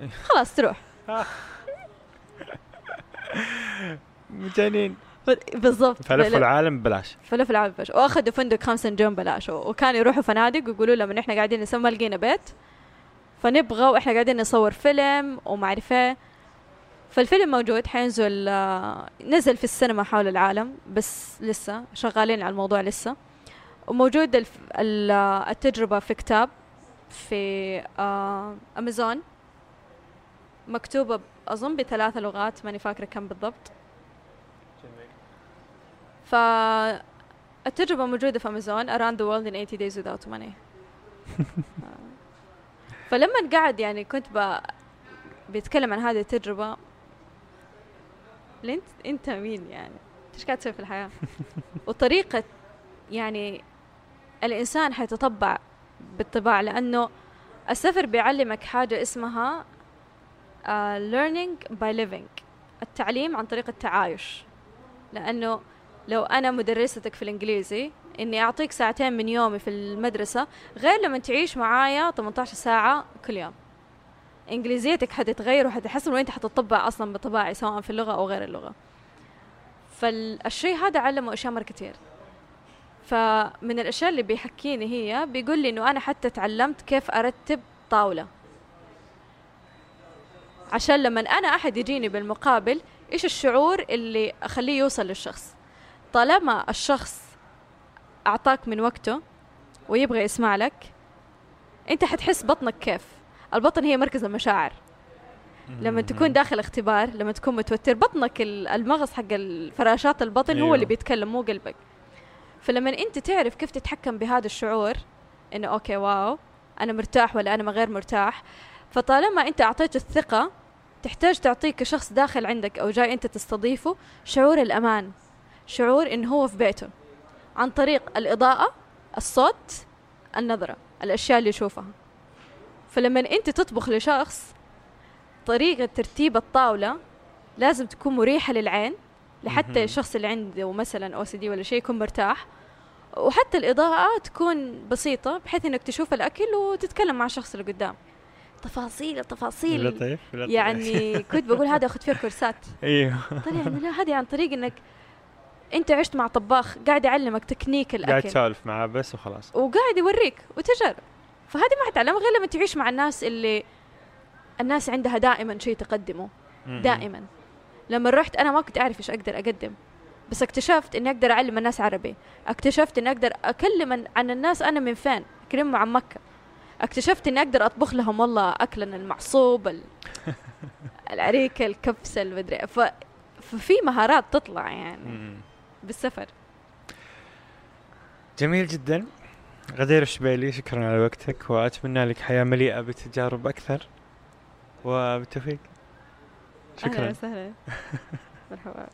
خلاص تروح. مجانين بالضبط. فلفوا العالم ببلاش. فلف العاب بلاش وأخذوا فندق خمسة نجوم بلاش وكانوا يروحوا فنادق ويقولوا لهم إحنا قاعدين نسوي ما لقينا بيت. فنبغى وإحنا قاعدين نصور فيلم وما أعرف إيه. فالفيلم موجود حينزل آه، نزل في السينما حول العالم بس لسه شغالين على الموضوع لسه. وموجود آه، التجربة في كتاب في آه، أمازون مكتوبة ب- أظن بثلاث لغات ماني فاكرة كم بالضبط. فالتجربة موجودة في أمازون Around the World in 80 Days Without Money. آه. فلما قعد يعني كنت ب... بيتكلم عن هذه التجربة. انت أنت مين يعني؟ إيش قاعد تسوي في الحياة؟ وطريقة يعني الإنسان حيتطبع بالطباع لأنه السفر بيعلمك حاجة اسمها learning by living التعليم عن طريق التعايش. لأنه لو أنا مدرستك في الإنجليزي إني أعطيك ساعتين من يومي في المدرسة غير لما تعيش معايا 18 ساعة كل يوم. إنجليزيتك حتتغير وحتحسن وأنت حتطبع أصلا بطباعي سواء في اللغة أو غير اللغة. فالشيء هذا علمه أشياء مرة كتير. فمن الأشياء اللي بيحكيني هي بيقول لي إنه أنا حتى تعلمت كيف أرتب طاولة. عشان لما أنا أحد يجيني بالمقابل إيش الشعور اللي أخليه يوصل للشخص؟ طالما الشخص أعطاك من وقته ويبغى يسمع لك أنت حتحس بطنك كيف؟ البطن هي مركز المشاعر. لما تكون داخل اختبار لما تكون متوتر بطنك ال- المغص حق الفراشات البطن هو أيوه. اللي بيتكلم مو قلبك. فلما أنت تعرف كيف تتحكم بهذا الشعور إنه okay wow أنا مرتاح ولا أنا ما غير مرتاح؟ فطالما أنت أعطيته الثقة تحتاج تعطيه كشخص داخل عندك أو جاي أنت تستضيفه شعور الأمان شعور انه هو في بيته عن طريق الإضاءة الصوت النظرة الأشياء اللي يشوفها. فلما أنت تطبخ لشخص طريقة ترتيب الطاولة لازم تكون مريحة للعين. لحتى الشخص اللي عنده مثلا أو سي دي ولا شيء يكون مرتاح. وحتى الإضاءة تكون بسيطة بحيث إنك تشوف الأكل وتتكلم مع الشخص اللي قدام. تفاصيل تفاصيل لطيف لطيف. يعني كنت بقول هذا أخذ فيها كورسات. أيوه طلع إنه لا هذه عن طريق إنك أنت عشت مع طباخ قاعد يعلمك تكنيك قاعد الاكل تسولف معاه بس وخلاص. وقاعد يوريك وتجارب فهذه ما حتعلمها غير لما تعيش مع الناس اللي الناس عندها دائما شيء تقدمه. دائما. لما رحت أنا ما كنت أعرف إيش أقدر أقدم. بس اكتشفت إني أقدر أعلم الناس عربي. اكتشفت إني أقدر أكلم عن الناس أنا من فين. اكلمهم عن مكة. اكتشفت اني أقدر اطبخ لهم والله اكلنا المعصوب ال- العريكه الكبسة المدري ف... ففي مهارات تطلع يعني. بالسفر. جميل جدا. غدير الشبيلي شكرا على وقتك وأتمنى لك حياة مليئة بتجارب أكثر. وبالتوفيق. أهلا شكرا. وسهلا. مرحبا.